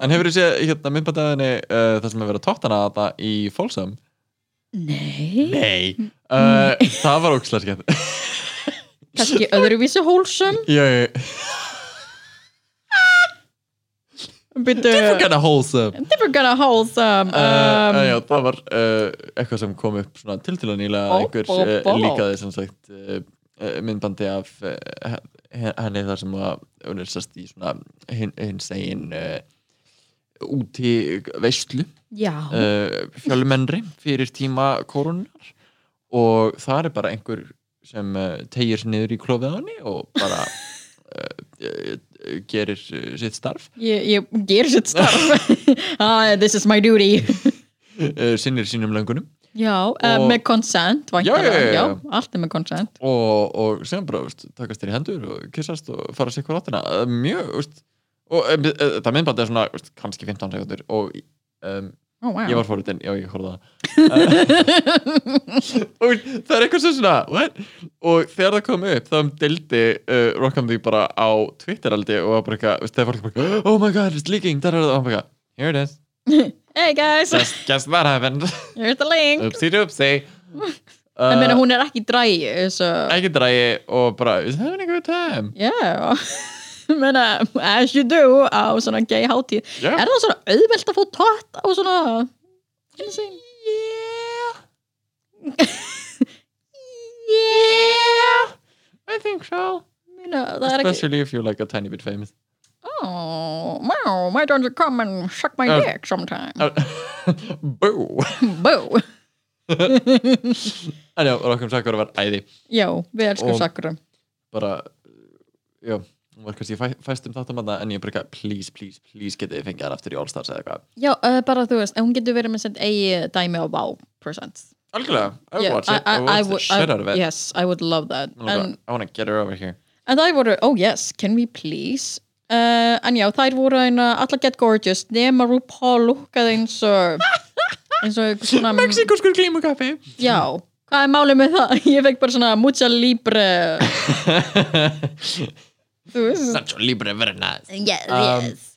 En hefur þið séð hérna myndbandæðinni uh, það sem hefur verið að tóttana þetta í Folsom? Nei? Nei. Uh, Nei. Það var ógislega skemmt. Kanski öðruvísi hólsum? Jöi. Byrju... Different kind of wholesome. Different kind of wholesome. Uh, um, uh, já, það var uh, eitthvað sem kom upp svona til til og nýlega einhver uh, líkaði sem sagt uh, myndbandi af henni þar sem var unnilsast í svona hins einn hin úti veistlu uh, fjölmennri fyrir tíma koronar og það er bara einhver sem uh, tegir sér niður í klófið á henni og bara uh, uh, gerir uh, sitt starf. Ég, ég ger sitt starf. Ah, This is my duty. Uh, sinnir sínum löngunum. Já, uh, Og- með já, já. já, allt er með consent. Og, og sem bara veist, takast þér í hendur og kissast og fara sér hver áttina. Uh, mjög veist, og uh, uh, það myndband er svona veist, kannski 15 sekundur og um, oh, wow. ég var fórhundin, já ég horfði það. Og það er eitthvað sem svona what? og þegar það kom upp þá um dildi uh, Rock'em því bara á Twitter aldi og var bara eitthvað, þegar fólk bara oh my god, it's leaking, það er það hann bara eitthvað, here it is, Hey guys, guess, guess that happened? Here's the link. Oopsie doopsie. Ég meina, hún er ekki drægi so... ekki drægi og bara is having a good time? Ég meina, as you do á svona gay hátíð. Já. Er það svona auðvelt að fá tótt á svona yeah. Yeah. I think so. Meina, það er ekki especially if you're like a tiny bit famous. Oh, wow, why don't you come and suck my Uh, dick sometime? boo. Boo. En já, Rock'em Sakura var æði. Já, við elskum Og- Sakura. bara, já hún var kannski fæ, fæst um þáttum en ég bara please, please, please getið þið fengið hann aftur í All Stars eða eitthvað. Já, uh, bara þú veist, hún getur verið með sitt eigi dæmi á Wow present algjörlega, I would Yeah, watch it, I, would watch the shit out of it. Yes, I would love that. En, I wanna get her over here. En það voru, oh yes, can we please? Uh, En já, þær voru eina allar get gorgeous nema RuPaul lukkaði eins og eins og svona Mexikoskur klímukaffi Já, hvað er málið með það? Ég fekk bara svona mucha libre Sancho Libre very nice Yes, Um, yes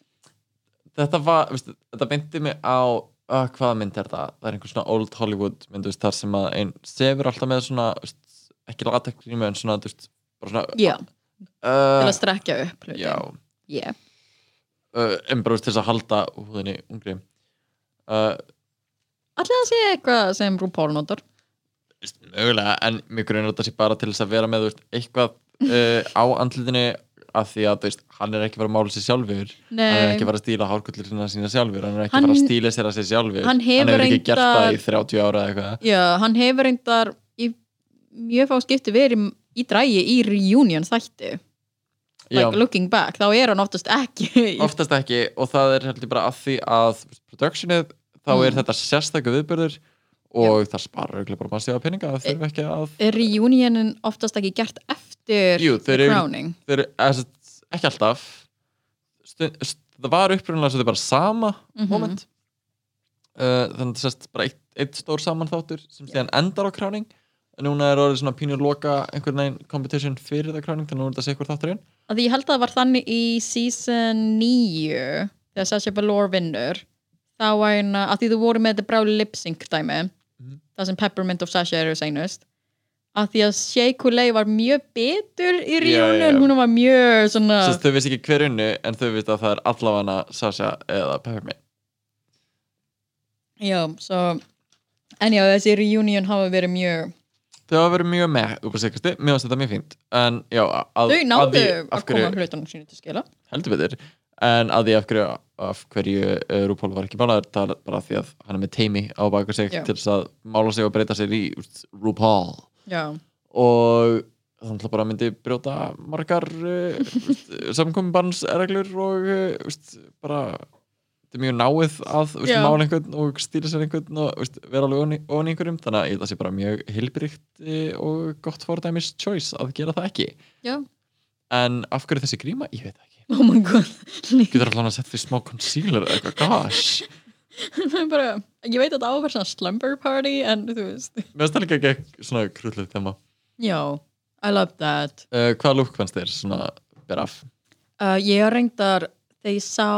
þetta var, veistu, þetta myndi mig á uh, hvaða mynd er það? Það er einhver svona old Hollywood mynd, veist, þar sem að einn sefur alltaf með svona, veist, ekki latex en svona, þú veist, bara svona Já, til uh, að strekja upp hluti. Já, yeah. uh, en bara veist, til þess að halda húðinni ungri. Uh, Allir það sé eitthvað sem RuPaul notar? veist, mögulega, en mjög grunn þetta sé bara til þess að vera með þú veist, eitthvað uh, á andlutinu af því að veist, hann er ekki fara að mála sér sjálfur. Hann er Nei, ekki fara að stíla hárkullir sína sjálfur. Hann er ekki Hann- að stíla sér að sér sjálfur. hann hefur ekki gert það í reyndar 30 ára eða eitthvað. Já, hann hefur reyndar í mjög fá skipti verið í drægi í reunion þætti. Já, like looking back, þá er hann oftast ekki. Oftast ekki og það er heldur bara að því að productionið, þá Mm. er þetta sérstakku viðbörður og það sparar örugglega bara maður sér pinninga það þurfi ekki að er reunionin oftast ekki gert eftir Jú, þeir eru- sem sagt, ekki alltaf. Stund, st það var upprunnilega svo er bara sama Mhm. moment. Uh, þannig að það sést bara eitt, eitt stór saman þáttur sem síðan endar á kráning en núna er orðið svona pínur loka einhvern veginn competition fyrir það kráning þannig að nú er þetta hvort þátturinn. Því ég held að það var þannig í season 9 þegar Sasha Velour vinnur þá var eina, að því þú voru með þetta bráli lip sync dæmi Mhm. það sem Peppermint of Sasha eru seinust að því að Shea Coulee var mjög betur í já, reunion, já. hún var mjög svona Svo þau vissi ekki hver unnu en þau vissi að það er allavega Sasha eða Peppermint já, svo en já, þessi reunion hafa verið mjög þau hafa verið mjög með upp á sikasti, mér finnst þetta mjög fínt en já, að, þau náðu að, að, hverju, koma hlutunum sínu til skila heldur betur en að því af hverju, af hverju uh, RuPaul var ekki málaður, það er bara því að hann er með teimi á baka sig Já. til þess að mála sig og breyta sér í já, og þannig að bara myndi brjóta margar uh, samkominbannsreglur og uh, úst, bara þetta er mjög náið að úst, mála einhvern og stýra sér einhvern og úst, vera alveg í einhverjum. Þannig að ég held að sé bara mjög hilbrikt og gott fordæmis choice að gera það ekki. Já, en af hverju þessi gríma, ég veit það ekki oh my god. Getur allan að setja því smá concealer eða eitthvað, gosh. Bara, ég veit að það á að vera svona slumber party en þú veist. Mér finnst það líka ekki svona krulluð þema. Já, I love that. Uh, hvaða lúk fannst þér svona ber af? Uh, ég reyndar þegar ég sá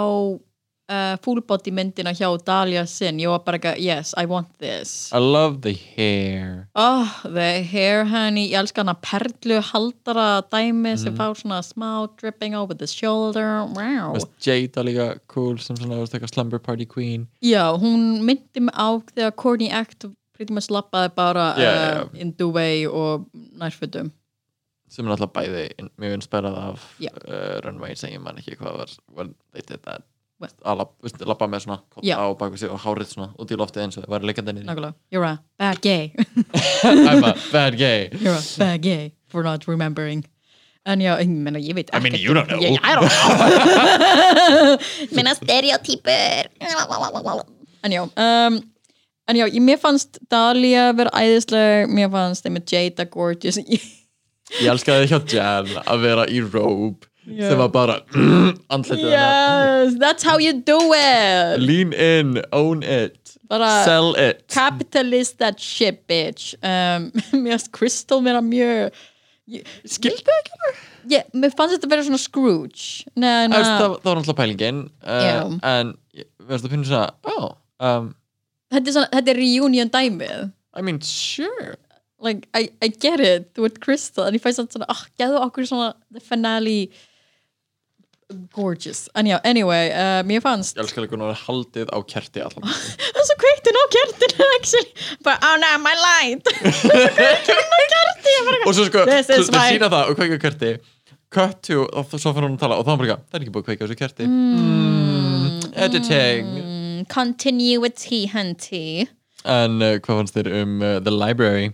uh, full body myndina hjá Dahlia Sin ég var bara ekki, yes, I want this I love the hair oh, the hair honey ég elska hana perlu haldara dæmi sem Mhm. fá svona smá dripping over the shoulder wow. Er líka cool sem svona slumber party queen já, hún myndi mig á þegar Courtney Act pretty much lappaði bara Já, uh, já, já. in duvet og nærfötum sem er alltaf bæði mjög inspirað af Já. uh, Runway sem ég man ekki hvað var when they did that. Að labba með svona kotta á baku sig og hárið svona út í loftið eins og það var leikandinni nákvæmlega. You're a bad gay. I'm a bad gay. You're a bad gay for not remembering. En já, ég meina, ég veit I mean, ekkert you don't um- know. Ég- I don't know. Meina stereotypur. En já um, En já, ég, mér fannst Dahlia vera æðisleg. Mér fannst þeim með Jada gorgeous. Ég- ég elskaði hjá Jan að vera í robe Já. sem var bara hennar. Yes, that's how you do it. Lean in, own it Bara sell it. capitalist that shit bitch. Um, Mér finnst Crystal vera mjög ég- skildi ekki það ég, Mér fannst þetta vera svona Scrooge. Nei, það, na, það var náttúrulega pælingin uh, en ég veist að finna svona oh, um, þetta, er svona, þetta er reunion dæmið. I mean sure. Like, I, I get it, ert Crystal en ég fæst þetta svona, ah, geðu okkur svona the finale gorgeous, en já, anyway uh, mér fannst, ég elska líka hún að haldið á kerti allan það er svo kveiktinn á kertinu actually, bara, oh no, my light. Kveiktinn á kerti. Bara, og svo sko, þú sína það og kveika kerti. Cut to, og svo fyrir hún að tala og þá er bara, eitthvað, það er ekki búið að kveika þessu kerti. Mm, editing. Mm, continuity henty en uh, hvað fannst þér um uh, The Library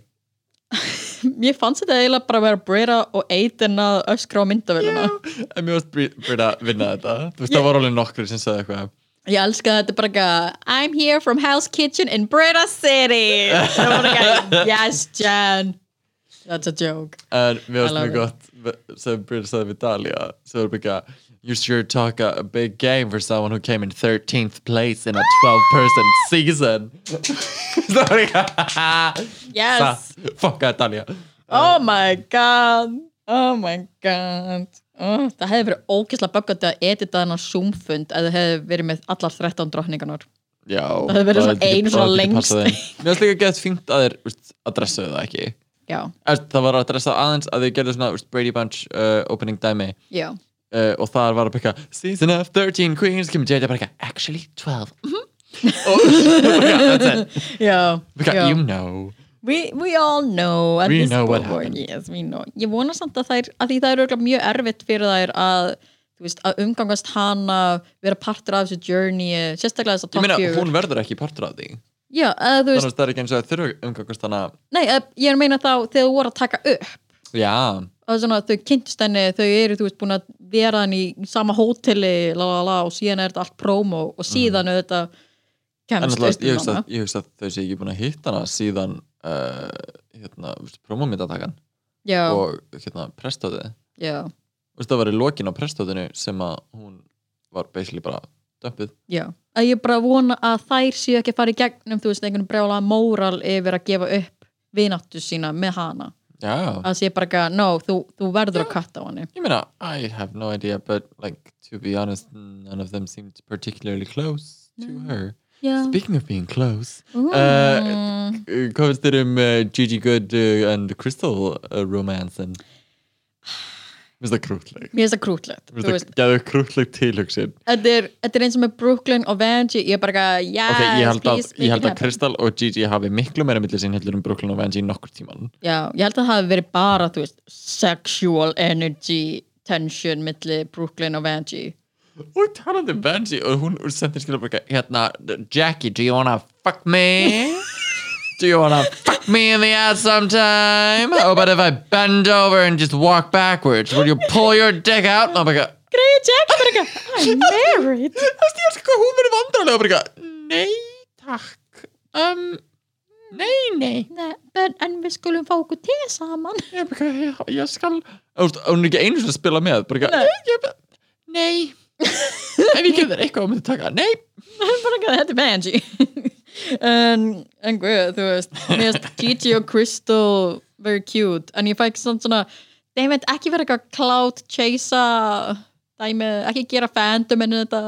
mér fannst þetta eiginlega bara að vera Brera og Aiden að öskra á myndavéluna en mér varst Brita vinna þetta. Þú veist, það var alveg nokkri sem sagði eitthvað. Ég elska að þetta bara eitthvað I'm here from Hell's Kitchen in Brera City. Það var eitthvað, yes Jan that's a joke. En mér love mjög gott sem Brita sagði við Dalia sem var bara You sure talk a, a big game for someone who came in 13th place in a 12 person season. Ekki yes Fuck að Dalia oh my god. Oh my god. Oh, það hefði verið ógeðslega böggandi að edita þennan Zoom-fund eða það hefði verið með allar 13 drottningarnar. Já Það hefði verið svona ekki- ein bara svona lengst. Mér finnst líka gett fínt að þeir veist, adressuðu það ekki. Já, Það var að adressa aðeins að þeir gerðu svona Brady Bunch uh, opening dæmi. Já uh, og þar var að byrja Season of 13 Queens kemur JJ bara eitthvað Actually 12 mhm. og that's it já, já. You know We, we all know at We this know what point. happened. yes, we know. Ég vona samt að þær að því það er örugglega mjög erfitt fyrir þær að þú veist, að umgangast hana vera partur af þessu journey sérstaklega þess að Ég meina, hún verður ekki partur af því Já, eða þú Þannig veist, að það er ekki eins og að þurfa umgangast hana nei, eða, ég er að meina þá þegar þú voru að taka upp Já, svona, þau kynntust henni, þau eru veist búin að vera hann í sama hóteli la, la, la, og síðan er þetta allt promo og síðan er þetta kemst alltaf, ég hana ég hugsa að þau sé ekki búin að hitta hana síðan uh, hérna, promomyndatakan og hérna veist, það var í lokin á prestóðinu sem að hún var basically bara dömpuð já. Að ég bara vona að þær séu ekki að fara í gegnum þú veist, einhvern brjála móral yfir að gefa upp vináttu sína með hana Já, að sé bara ekki að, no, þú, þú verður að katta á henni. Ég meina, I have no idea but like, to be honest none of them seemed particularly close to her. Já, Speaking of being close mm. uh, Hvað finnst þér um uh, Gigi Good uh, and Crystal uh, romance en Mér finnst það krútlegt mér finnst það krútlegt Mér finnst það gæðu krútlegt tilhugsin þetta er, þetta er eins og með Brooklyn og Vanjie, ég er bara ekki að, yes, Ok, ég held að, please, ég held að. Crystal og Gigi hafi miklu meira millir sín heldur um Brooklyn og Vanjie nokkur tíman Já, ég held að það hafi verið bara, þú veist, sexual energy tension milli Brooklyn og Vanjie. Og talandi um Vanjie og hún sendir skilja bara hérna, Jackie, do you wanna fuck me? Do you wanna fuck me in the ass sometime? Oh, but if I bend over and just walk backwards, will you pull your dick out? Og bara eitthvað, Greið Jackie bara ekki, I'm married. Það veist ég elskar hvað hún verið vandrarlega og bara eitthvað, nei, takk um, nei, nei Nei, en, en við skulum fá okkur te saman. ég, bara, eitthvað, ég, ég skal Þú veist, hún er ekki einu sem að spila með bara eitthvað, Nei. ég, ég, nei ef ég gef þér eitthvað og myndi taka, nei bara ekki, þetta er Vanjie. En, en guð, þú veist, mér finnst Gigi og Crystal very cute, en ég fæ ekki svona þeim veit ekki vera eitthvað cloud chasea ekki gera fandom en þetta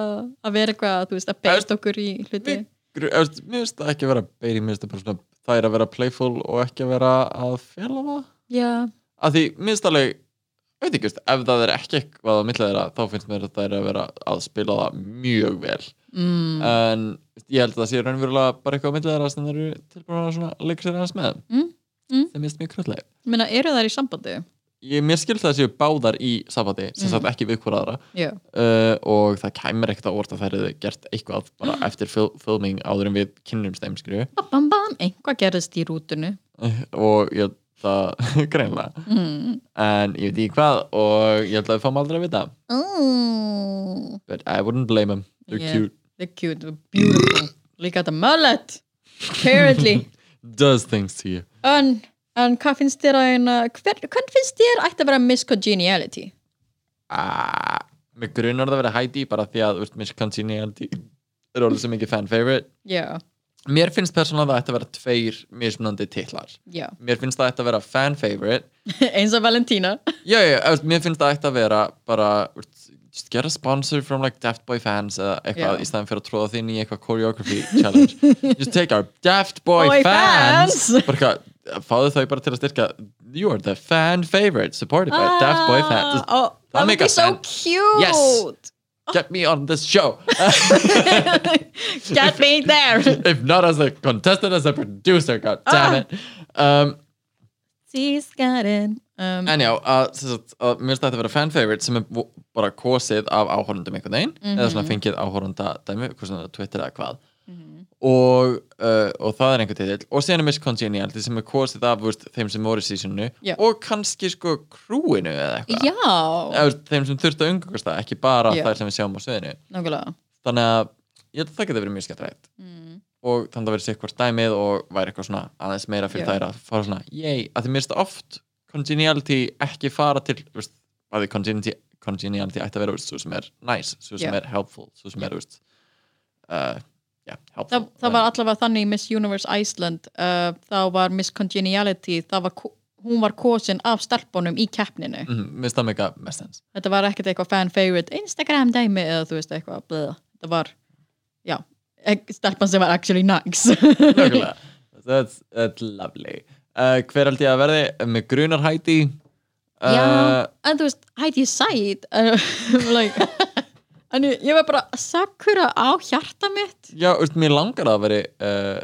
að vera eitthvað, þú veist, að beist okkur í hluti. Veist, mér finnst það ekki vera beirí, mér finnst það það er að vera playful og ekki að vera að fela það. Já, að því, mér finnst alveg ég veit ekki, veist, ef það er ekki eitthvað á millið þeirra þá finnst mér að það er að vera að spila það mjög vel mm, en ég held að það sé raunverulega bara eitthvað á millið þeirra sem þeir eru tilbúin að leika sér aðeins með. Mm, mm. sem finnst mjög krulleg Ég meina, eru þær í sambandi? ég, mér skilst það að séu báðar í sambandi sem sagt ekki við hvora aðra. Já, uh, og það kæmur ekkert á orð að þær hefðu gert eitthvað bara eftir fil filming áður en við bam, einhvað gerðist í rútunu og ég það greinlega mm. en ég veit ekki hvað og ég held að við fáum aldrei að vita. Oh. but I wouldn't blame them, they're Yeah. cute they're cute, they're beautiful. Líka þetta mullet. Apparently. Does things to you. En, en hvað finnst þér að eina hver, hvern finnst þér ætti að vera Miss Congeniality ah, mig grunar það að vera Heidi bara því að úrst, Miss Congeniality er orðið svo mikið fan favorite já, mér finnst persónulega að það ætti að vera tveir mismunandi titlar. Já. Mér finnst það ætti að vera fan favorite eins og Valentína. Já, já, mér finnst það ætti að vera bara úrst, just get a sponsor from like Daft Boy fans eða eitthvað Já. í staðin fyrir að tróða þinn í eitthvað choreography challenge just take our Daft Boy, Boy fans, fans. bara eitthvað fáðu þau bara til að styrka you are the fan favorite supported by Daft Boy fans just oh, that would be so cute Yes. get me on this show get me there if not as a contestant as a producer god damn Ah. it um, she's got it. Um, en já, að, sagt, að, mér finnst þetta að vera fan favorite sem er bara kosið af áhorundum einhvern veginn, eða Mhm. svona fengið áhorunda dæmi, hvað svona Twitter eða hvað. Og, uh, og það er einhver titill. Og síðan er Miss Congeniality sem er kosið af veist, þeim sem voru í sísonu Já. og kannski sko krúinu eða eitthvað. Já, Eða, veist, þeim sem þurftu að umgangast það, ekki bara Já. þær sem við sjáum á sviðinu. Nákvæmlega. Þannig að ég held að það geti verið mjög skemmtilegt. Mm. Og þannig að verið sér hvort dæmið og væri eitthvað svona aðeins meira fyrir Já. þær að fara svona yey, að mér finnst oft congeniality ekki fara til veist, að því congeniality, congeniality ætti að vera veist, svo sem er nice, svo sem Já. er helpful svo sem Já. er veist, uh, yeah, helpful það, það var allavega þannig Miss Universe Iceland uh, þá var Miss Congeniality það var, hún var kosin af stelpunum í keppninu mm, það sens þetta var ekkert eitthvað fan favorite Instagram dæmi eða þú veist eitthvað bleið. þetta var, já stelpan sem var actually nice. Nákvæmlega. that's, that's lovely. Uh, hver held ég að verði? Með grunar já, uh, en þú veist Heidi uh, like, en ég, var bara Sakura á hjarta mitt. Já, veist, mér langar að veri uh,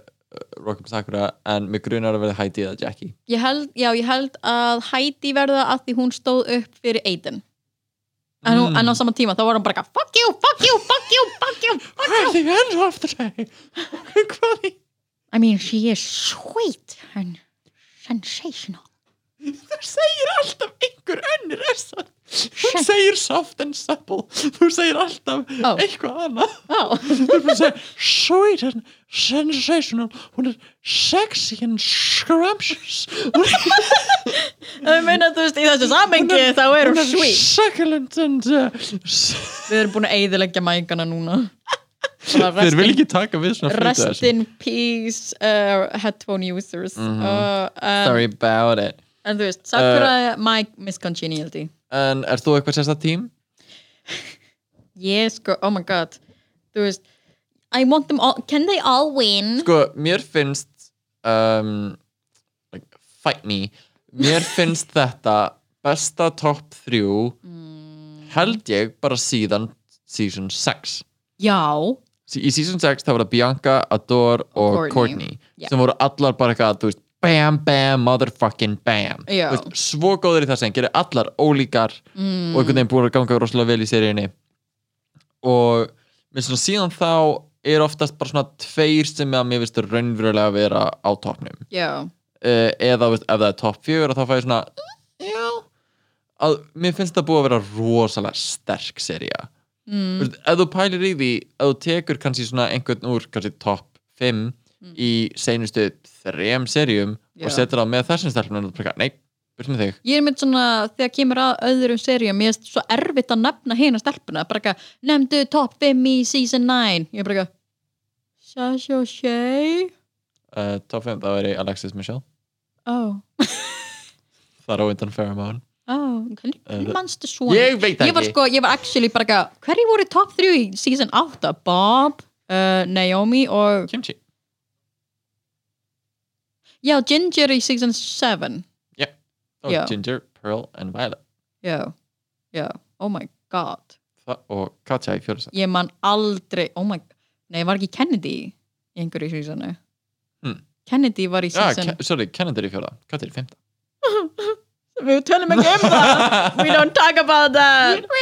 Rock'em Sakura en með grunar að verði hæti eða Jackie. Ég held, já, ég held að Heidi verða að því hún stóð upp fyrir Aiden en, Mm. en á sama tíma þá var hún bara eitthvað, fuck you, fuck you, fuck you, fuck you Hvað er því enn aftur segi? Hvað er I mean, she is sweet and sensational Þú segir alltaf einhver önnur er það Þú segir soft and supple. Þú segir alltaf Ó. eitthvað annað. Oh. Þú er bara að segja sweet and sensational. Hún er sexy and scrumptious. Hún ég meina, þú veist, í þessu samengi þá er hún sweet. succulent and uh, við erum búin að eyðileggja mækana núna. Þeir rest vil ekki taka við svona rest þessu. in peace uh, headphone users. Uh, um, Sorry about it. En þú veist, Sakura my miscongeniality En er þú eitthvað sérsta tím? ég sko, oh my god þú veist, I want them all can they all win? Sko, mér finnst um, like, Fight me Mér finnst þetta besta topp þrjú held ég bara síðan season 6 já, í season 6 það voru Bianca, Adore og Courtney. Courtney, Já. sem voru allar bara eitthvað, þú veist, bam, bam, motherfucking bam. Veist, svo góður í það sem gerir allar ólíkar mm, og einhvern veginn búin að ganga rosalega vel í seríunni. Og mér svona síðan þá er oftast bara svona tveir sem að mér finnst raunverulega að vera á toppnum. Já. Uh, eða veist, ef það er topp fjögur þá fæ ég svona já. Að mér finnst það búið að vera rosalega sterk seria mm, veist, ef þú pælir í því ef þú tekur kannski svona einhvern úr kannski topp 5 í seinustu þrem serjum Já. og setur það með þessum stelpunum nei, burt með þig. Ég er mynd svona, þegar kemur að öðrum seríum, mér er svo erfitt að nefna hérna stelpuna, bara eitthvað, nefndu top 5 í season 9, ég er bara eitthvað Sasha Shay? Uh, topp 5, það væri Alexis Michelle. Oh, það er óvindan Pheromone. Oh, hvernig Eh, manstu svona? Ég veit ég var ekki. sko, ég var actually bara eitthvað, hverju voru top 3 í season 8, Bob uh, Naomi og Kimchi já, Ginger í season 7 og Já. Ginger, Pearl and Violet. Já, já, oh my god. Það, og Katja í fjörðsætt ég man aldrei, oh my nei, var ekki Kennedy í einhverju seasonu? Hmm. Kennedy var í ja, season Ke sorry, Kennedy er í fjörða Katja er í femta við tölum ekki um það. We don't talk about that.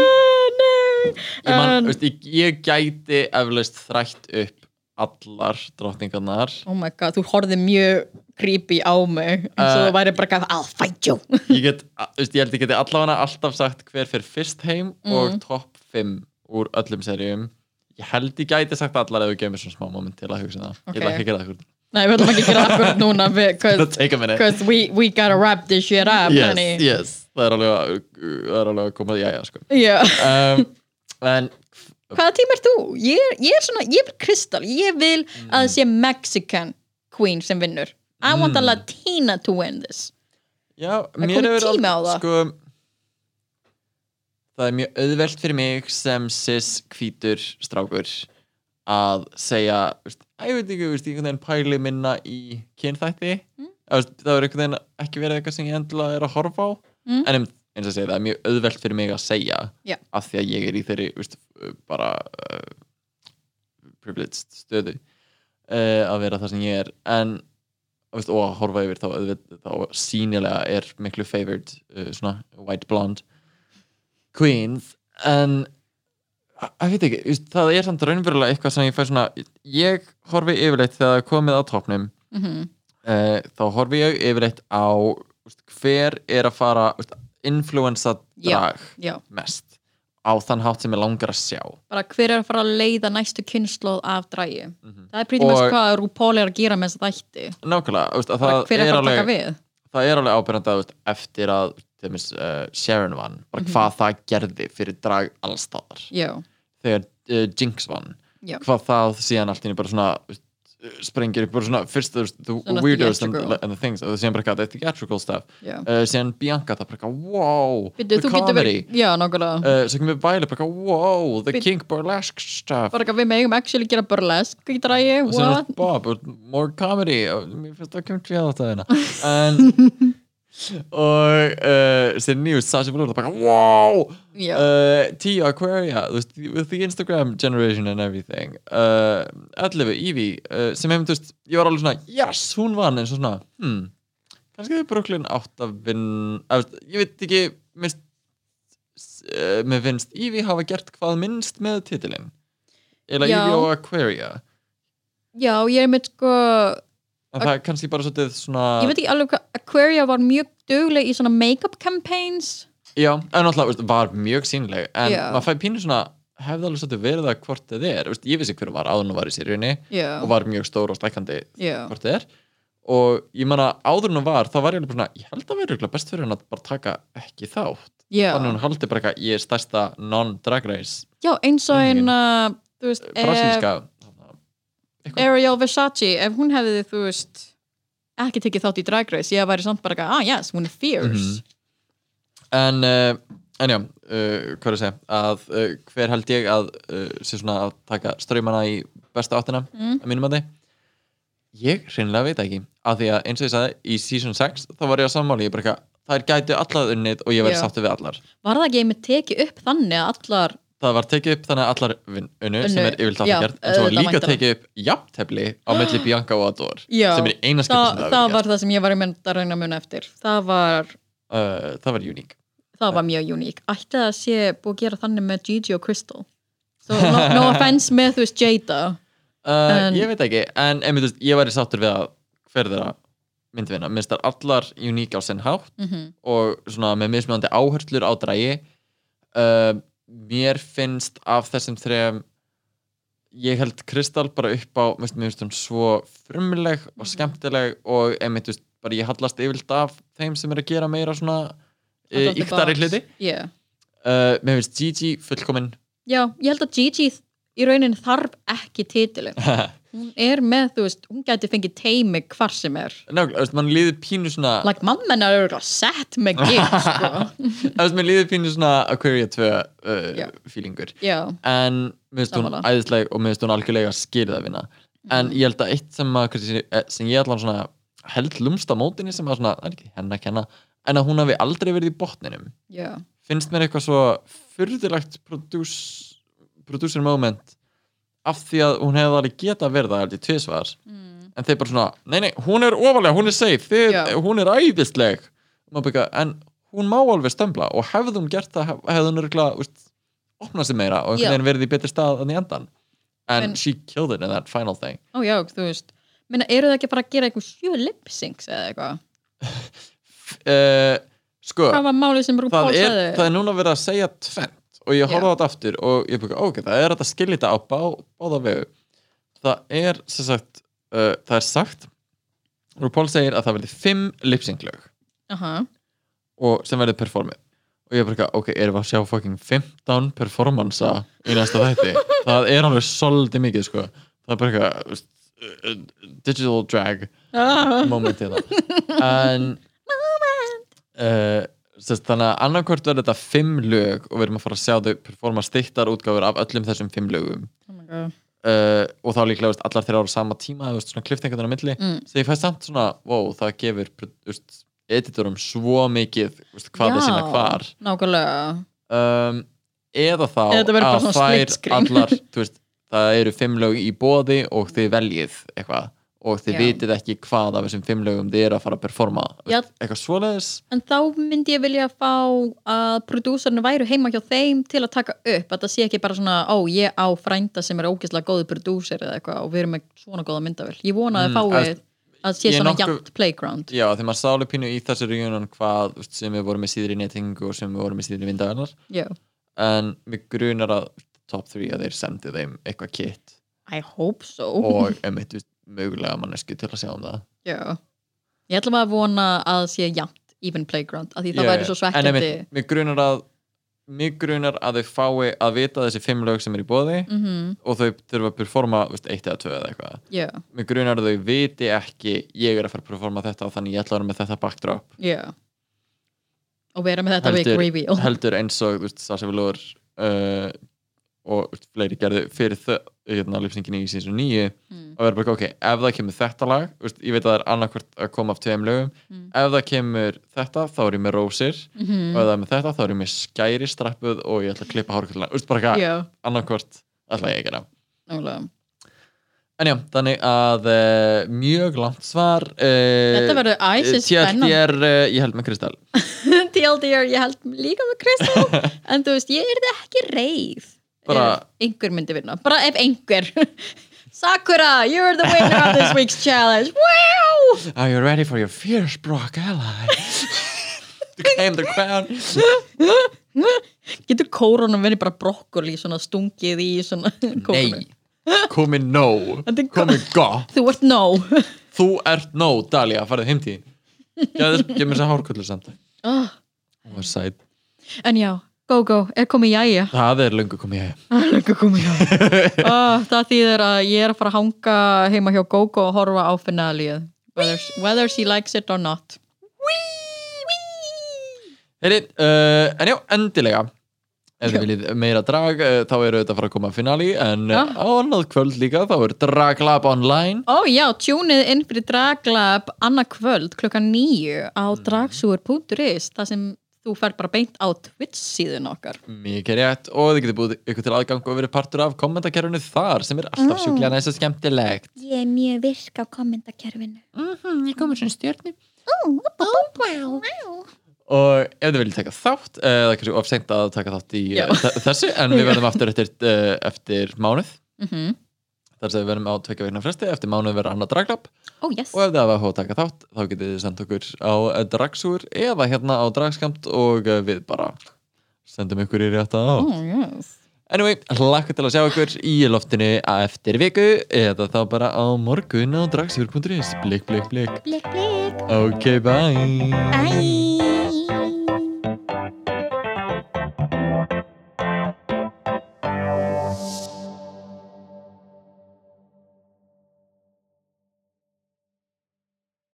Oh, no. ég, man, En- veist, ég, ég gæti eflaust þrætt upp allar drottningarnar oh my god, þú horfði mjög creepy á mig eins og Uh, þú væri bara gaf, I'll fight you ég get, veist, ég held ég geti allavega alltaf sagt hver fyrir fyrst heim og Mm. topp 5 úr öllum seríum ég held ég gæti sagt allar ef þú gefur svona smá moment til að hugsa það ég ætla ekki að gera það nei, við ætlum ekki að gera það akkurat núna because we, we gotta wrap this shit up, yes, honey. yes, það er alveg að, það að koma já, já, sko. Yeah. um, en Hvaða tím ert þú? Ég, er- ég er svona, ég er Kristal. Ég vil Mm. að það sé Mexican queen sem vinnur. I want a Mm. Latina to win this. já, mér hefur tími á al- það. sko það er mjög auðvelt fyrir mig sem cis hvítur strákur að segja ég veit ekki, veist, ég einhvern veginn pæli minna í kynþætti Mm. mm. það er einhvern veginn ekki verið eitthvað sem ég endilega er að horfa á Mm. en um- eins og segja, það er mjög auðvelt fyrir mig að segja Já. af því að ég er í þeirri veist, bara uh, privileged stöðu uh, að vera það sem ég er. En veist, og að horfa yfir þá, þá sínilega er miklu favored uh, svona white blonde queens. En að veit ekki, það er samt raunverulega eitthvað sem ég fæ svona ég horfi yfirleitt þegar það er komið á topnum Mm -hmm. þá horfi ég yfirleitt á veist, hver er að fara veist, influensa drag Já, mest á þann hátt sem ég langar að sjá bara hver er að fara að leiða næstu kynnslóð af drægi. Mhm. Það er pretty much hvað RuPaul er að gera með þess að þætti. nákvæmlega, veist, að Bara það hver er að fara að taka alveg við. það er alveg ábyrjandi að veist, eftir að dæmis, uh, Sharon vann bara Mhm. hvað það gerði fyrir drag allstaðar Já, þegar uh, Jinx vann já. hvað það síðan allt í bara svona sprengir upp bara svona fyrst the weirdos and, and the things og síðan bara eitthvað the theatrical stuff já. uh, síðan Bianca það bara eitthvað wow Bíddu, the comedy já, nákvæmlega. uh, svo kemur Violet bara eitthvað wow the Bíddu. kink burlesque stuff bara eitthvað við megum actually gera burlesk í drægi, og er Bob og more comedy og mér finnst það kemur tvíða þetta hérna en og uh, síðan nýjus Sasha Velour bara wow! Uh, Tia Aquaria þú veist, with the Instagram generation and everything. Uh, 11 Evie uh, sem hefum, þú veist, ég var alveg svona yes, hún vann. Eins og svona hmm, kannski þau Brooklyn átt að vinn að, veist, ég veit ekki minnst, mér finnst Evie hafa gert hvað minnst með titilinn. Eða. Evie og Aquaria. Já, ég er með sko en það er kannski bara svolítið svona ég veit ekki alveg hvað Aquaria var mjög dugleg í svona make-up campaigns. Já, en veist, var mjög sýnileg en Já. maður fæ pínu svona hefði alveg svolítið verið það hvort þið er. Veist, ég vissi hver hún var áður en hún var í seríunni já, og var mjög stór og stækkandi já, hvort þið er. Og ég man að áður en hún var þá var ég alveg svona, ég held að örugglega best fyrir hann að bara taka ekki þátt. Já. Þannig að hún haldi bara eitthvað, ég er stærsta non-drag race. Já, eins og Spurningin. einn þú veist, brasilíska Ariel Versace, ef hún hefði þú veist ekki tekið þátt í Drag Race, ég væri samt bara eitthvað, ah yes, hún er fierce Mhm. en, uh, en já uh, hvað er að segja að uh, hver held ég að sé svona að taka ströymana í besta áttina Mm. að mínum að þið ég hreinlega veit ekki að því að eins og ég sagði í season 6 þá var ég að sammáli ég bara eitthvað þær gætu allar unnið og ég Já. sáttu við allar var það ekki einmitt tekið upp þannig að allar það var tekið upp þannig að allar vin, unnu, sem er já, alltaf gert en svo var líka tekið upp jafntefli á milli Bianca og Ador Já, sem er eina skipti það, sem það, það, var það sem ég var í mynd að reyna að muna eftir. Það var, uh, það var uník það var mjög uník ætti það að sé búið að gera þannig með Gigi og Crystal? So no, no offense með þú veist Jada uh, En- ég veit ekki, en einmitt, ég væri sáttur við að hver þeirra myndi vinna, minnst þar allar uník á sinn hátt mm og svona með mismunandi áherslur á drægi uh, mér finnst af þessum þrejum ég held Kristal bara upp á finnst- mér finnst hún svo frumleg og Mhm. skemmtileg og einmitt, veist, bara ég hallast yfirlt af þeim sem er að gera meira svona of the yktari hluti yeah. uh, mér finnst Gigi fullkomin já, ég held að Gigi í raunin þarf ekki titilin hún er með, þú veist, hún gæti fengið teimi hvar sem er. Nákvæmlega, þú veist, mann líður pínu svona like mamma hennar er örugglega sett með gig sko. þú veist, mann líður pínu svona Aquaria 2 uh, feelingur. Já, en mér finnst hún æðisleg og mér finnst hún algjörlega skilið að vinna. En Mhm. ég held að eitt sem, að, eh, sem ég allan svona held lumst á mótinni sem að svona, það er ekki henn að kenna en að hún hafi aldrei verið í botninum. Já, finnst mér eitthvað svo fyrðilegt produce, producer moment af því að hún hefði alveg geta verið það held ég tvisvar. Mm. en þeir bara svona, nei nei, hún er ofalega, hún er safe Já. hún er æðisleg. Byggja, en hún má alveg stömbla. Og hefði hún gert það hef- hefði hún örgulega opnað sig meira og verið í betri stað en í endan en En- she killed it in that final thing. Ó já, þú veist. Minna, eru það ekki að fara að gera eitthvað sjö lip-syncs eða eitthvað? uh, sko RuPaul það er, það er núna verið að segja tvennt og ég horfði á þetta aftur og ég byggja, ok, það er að skilja þetta á bá, báða vegu. Það er sem sagt uh, það er sagt RuPaul segir að það verði fimm lipsynglög Aha. og sem verði performið. Og ég bara, ok, erum við að sjá fucking 15 performansa í næsta þætti? Það er alveg svolítið mikið sko. það er bara eitthvað veist, uh, digital drag Ah. moment í það. En uh, sest, þannig að annarkvort verður þetta fimm lög og við erum að fara að sjá þau performa stittar útgáfur af öllum þessum fimm lögum. Oh uh, og þá líklega veist, allar þeirra ára sama tíma veist, svona klift einhvern veginn á milli. Mm. svo ég fæ samt svona, wow, það gefur veist, editorum svo mikið hvað er sína hvar. Nákvæmlega. Um, eða þá Eða að þær allar það eru fimm lög í bóði og þið veljið eitthvað og þið Já. vitið ekki hvað af þessum fimm lögum þið eru að fara að performa. Já. eitthvað svoleiðis? En þá myndi ég vilja fá að prodúsarnir væru heima hjá þeim til að taka upp að það sé ekki bara svona ó, ég á frænda sem er ógeðslega góður prodúsir eða eitthvað og við erum með svona góða myndavel Ég vona að Mm, þið fái að- sé svona nokkuð- jafnt playground. Já þegar maður sálu pínu í þessu reunion hvað sem við vorum með síður í nettingu og sem við vorum með síður í vindaverðar Já, en við grunar að top 3 að þeir sendi þeim eitthvað kit. I hope so. Og veist, mögulega mannesku til að sjá um það. Já. Ég ætla bara að vona að sé jafnt even playground að því það væri svo en svekkjandi mig grunar að mig grunar að þau fái að vita þessi fimm lög sem er í bóði mm og þau þurfa að performa veist, eitt eða tvö eða eitthvað. Já, mig grunar að þau viti ekki ég er að fara að performa þetta og þannig ég ætla að vera með þetta backdrop. Já. Og vera með þetta big Heldur- reveal. heldur eins og þú veist, Sasha Velour uh, og þú veist, fleiri gerðu fyrir þau hérna, lipsingin í síðan nýju Mm. og vera bara ok, ef það kemur þetta lag þú veist, ég veit að það er annarkvort að koma af tveim lögum. Mm. ef það kemur þetta þá er ég með rósir. Mhm. og ef það er með þetta þá er ég með skæri strappuð og ég ætla að klippa hárkullina þú veist bara eitthvað, Já, annarkvort ætla ég að gera. En já, þannig að uh, mjög langt svar uh, Þetta verður æsir spennandi TLDR, uh, ég held með Kristall TLDR, ég held líka með Kristall en þú veist, ég er ekki reið Bara- einhver myndi vinna. Bara ef einhver. Sakura, you're the winner of this week's challenge. Wow! Are you ready for your fierce Brock ally? to claim the crown. Getur kórónum verið bara brokkoli stungið í svona kórónu Nei, komið nóg er komið gott. þú ert no. Þú ert nóg, Dalia, farið heimtíðin Gef mér þess að hárkullu samt. Oh, Það var sæt. En já, go go, er komið jæja? Það er löngu komið ég Það er löngu komið jæja. Oh, það þýðir að ég er að fara að hanga heima hjá Gogo og horfa á finalið whether, whether she likes it or not. Heyri, uh, en já, endilega. Ef þið viljið meira drag uh, þá eru þetta að fara að koma finali en uh, á annað kvöld líka þá er Draglab online. Ó já, tjúnið inn fyrir Draglab annað kvöld klukkan nýju á dragsúur.is þar sem þú fer bara beint á Twitch síðun okkar. Mikið rétt. Og þið getur búið ykkur til aðgang og verið partur af kommentakerfinu þar sem er alltaf Mm. sjúklega næst og skemmtilegt. Ég er mjög virk á kommentakerfinu. Mm Ég komur svona stjörni oh, og ef þið viljið taka þátt uh, það er kannski of seint að taka þátt í uh, þessu en við verðum aftur eftir, uh, eftir mánuð. Mm þar sem við verðum á tvekja vegna fresti eftir mánuð verður annað draglab oh yes. Og ef þið hafa að taka þátt þá getið þið sendt okkur á dragsúr eða hérna á dragskamt og uh, við bara sendum ykkur í rétta á oh, yes. Anyway, hlakka til að sjá ykkur í loftinu eftir viku eða þá bara á morgun á dragsúr.is blik, blik, blik. Blik, blik. Ok, bye. Bye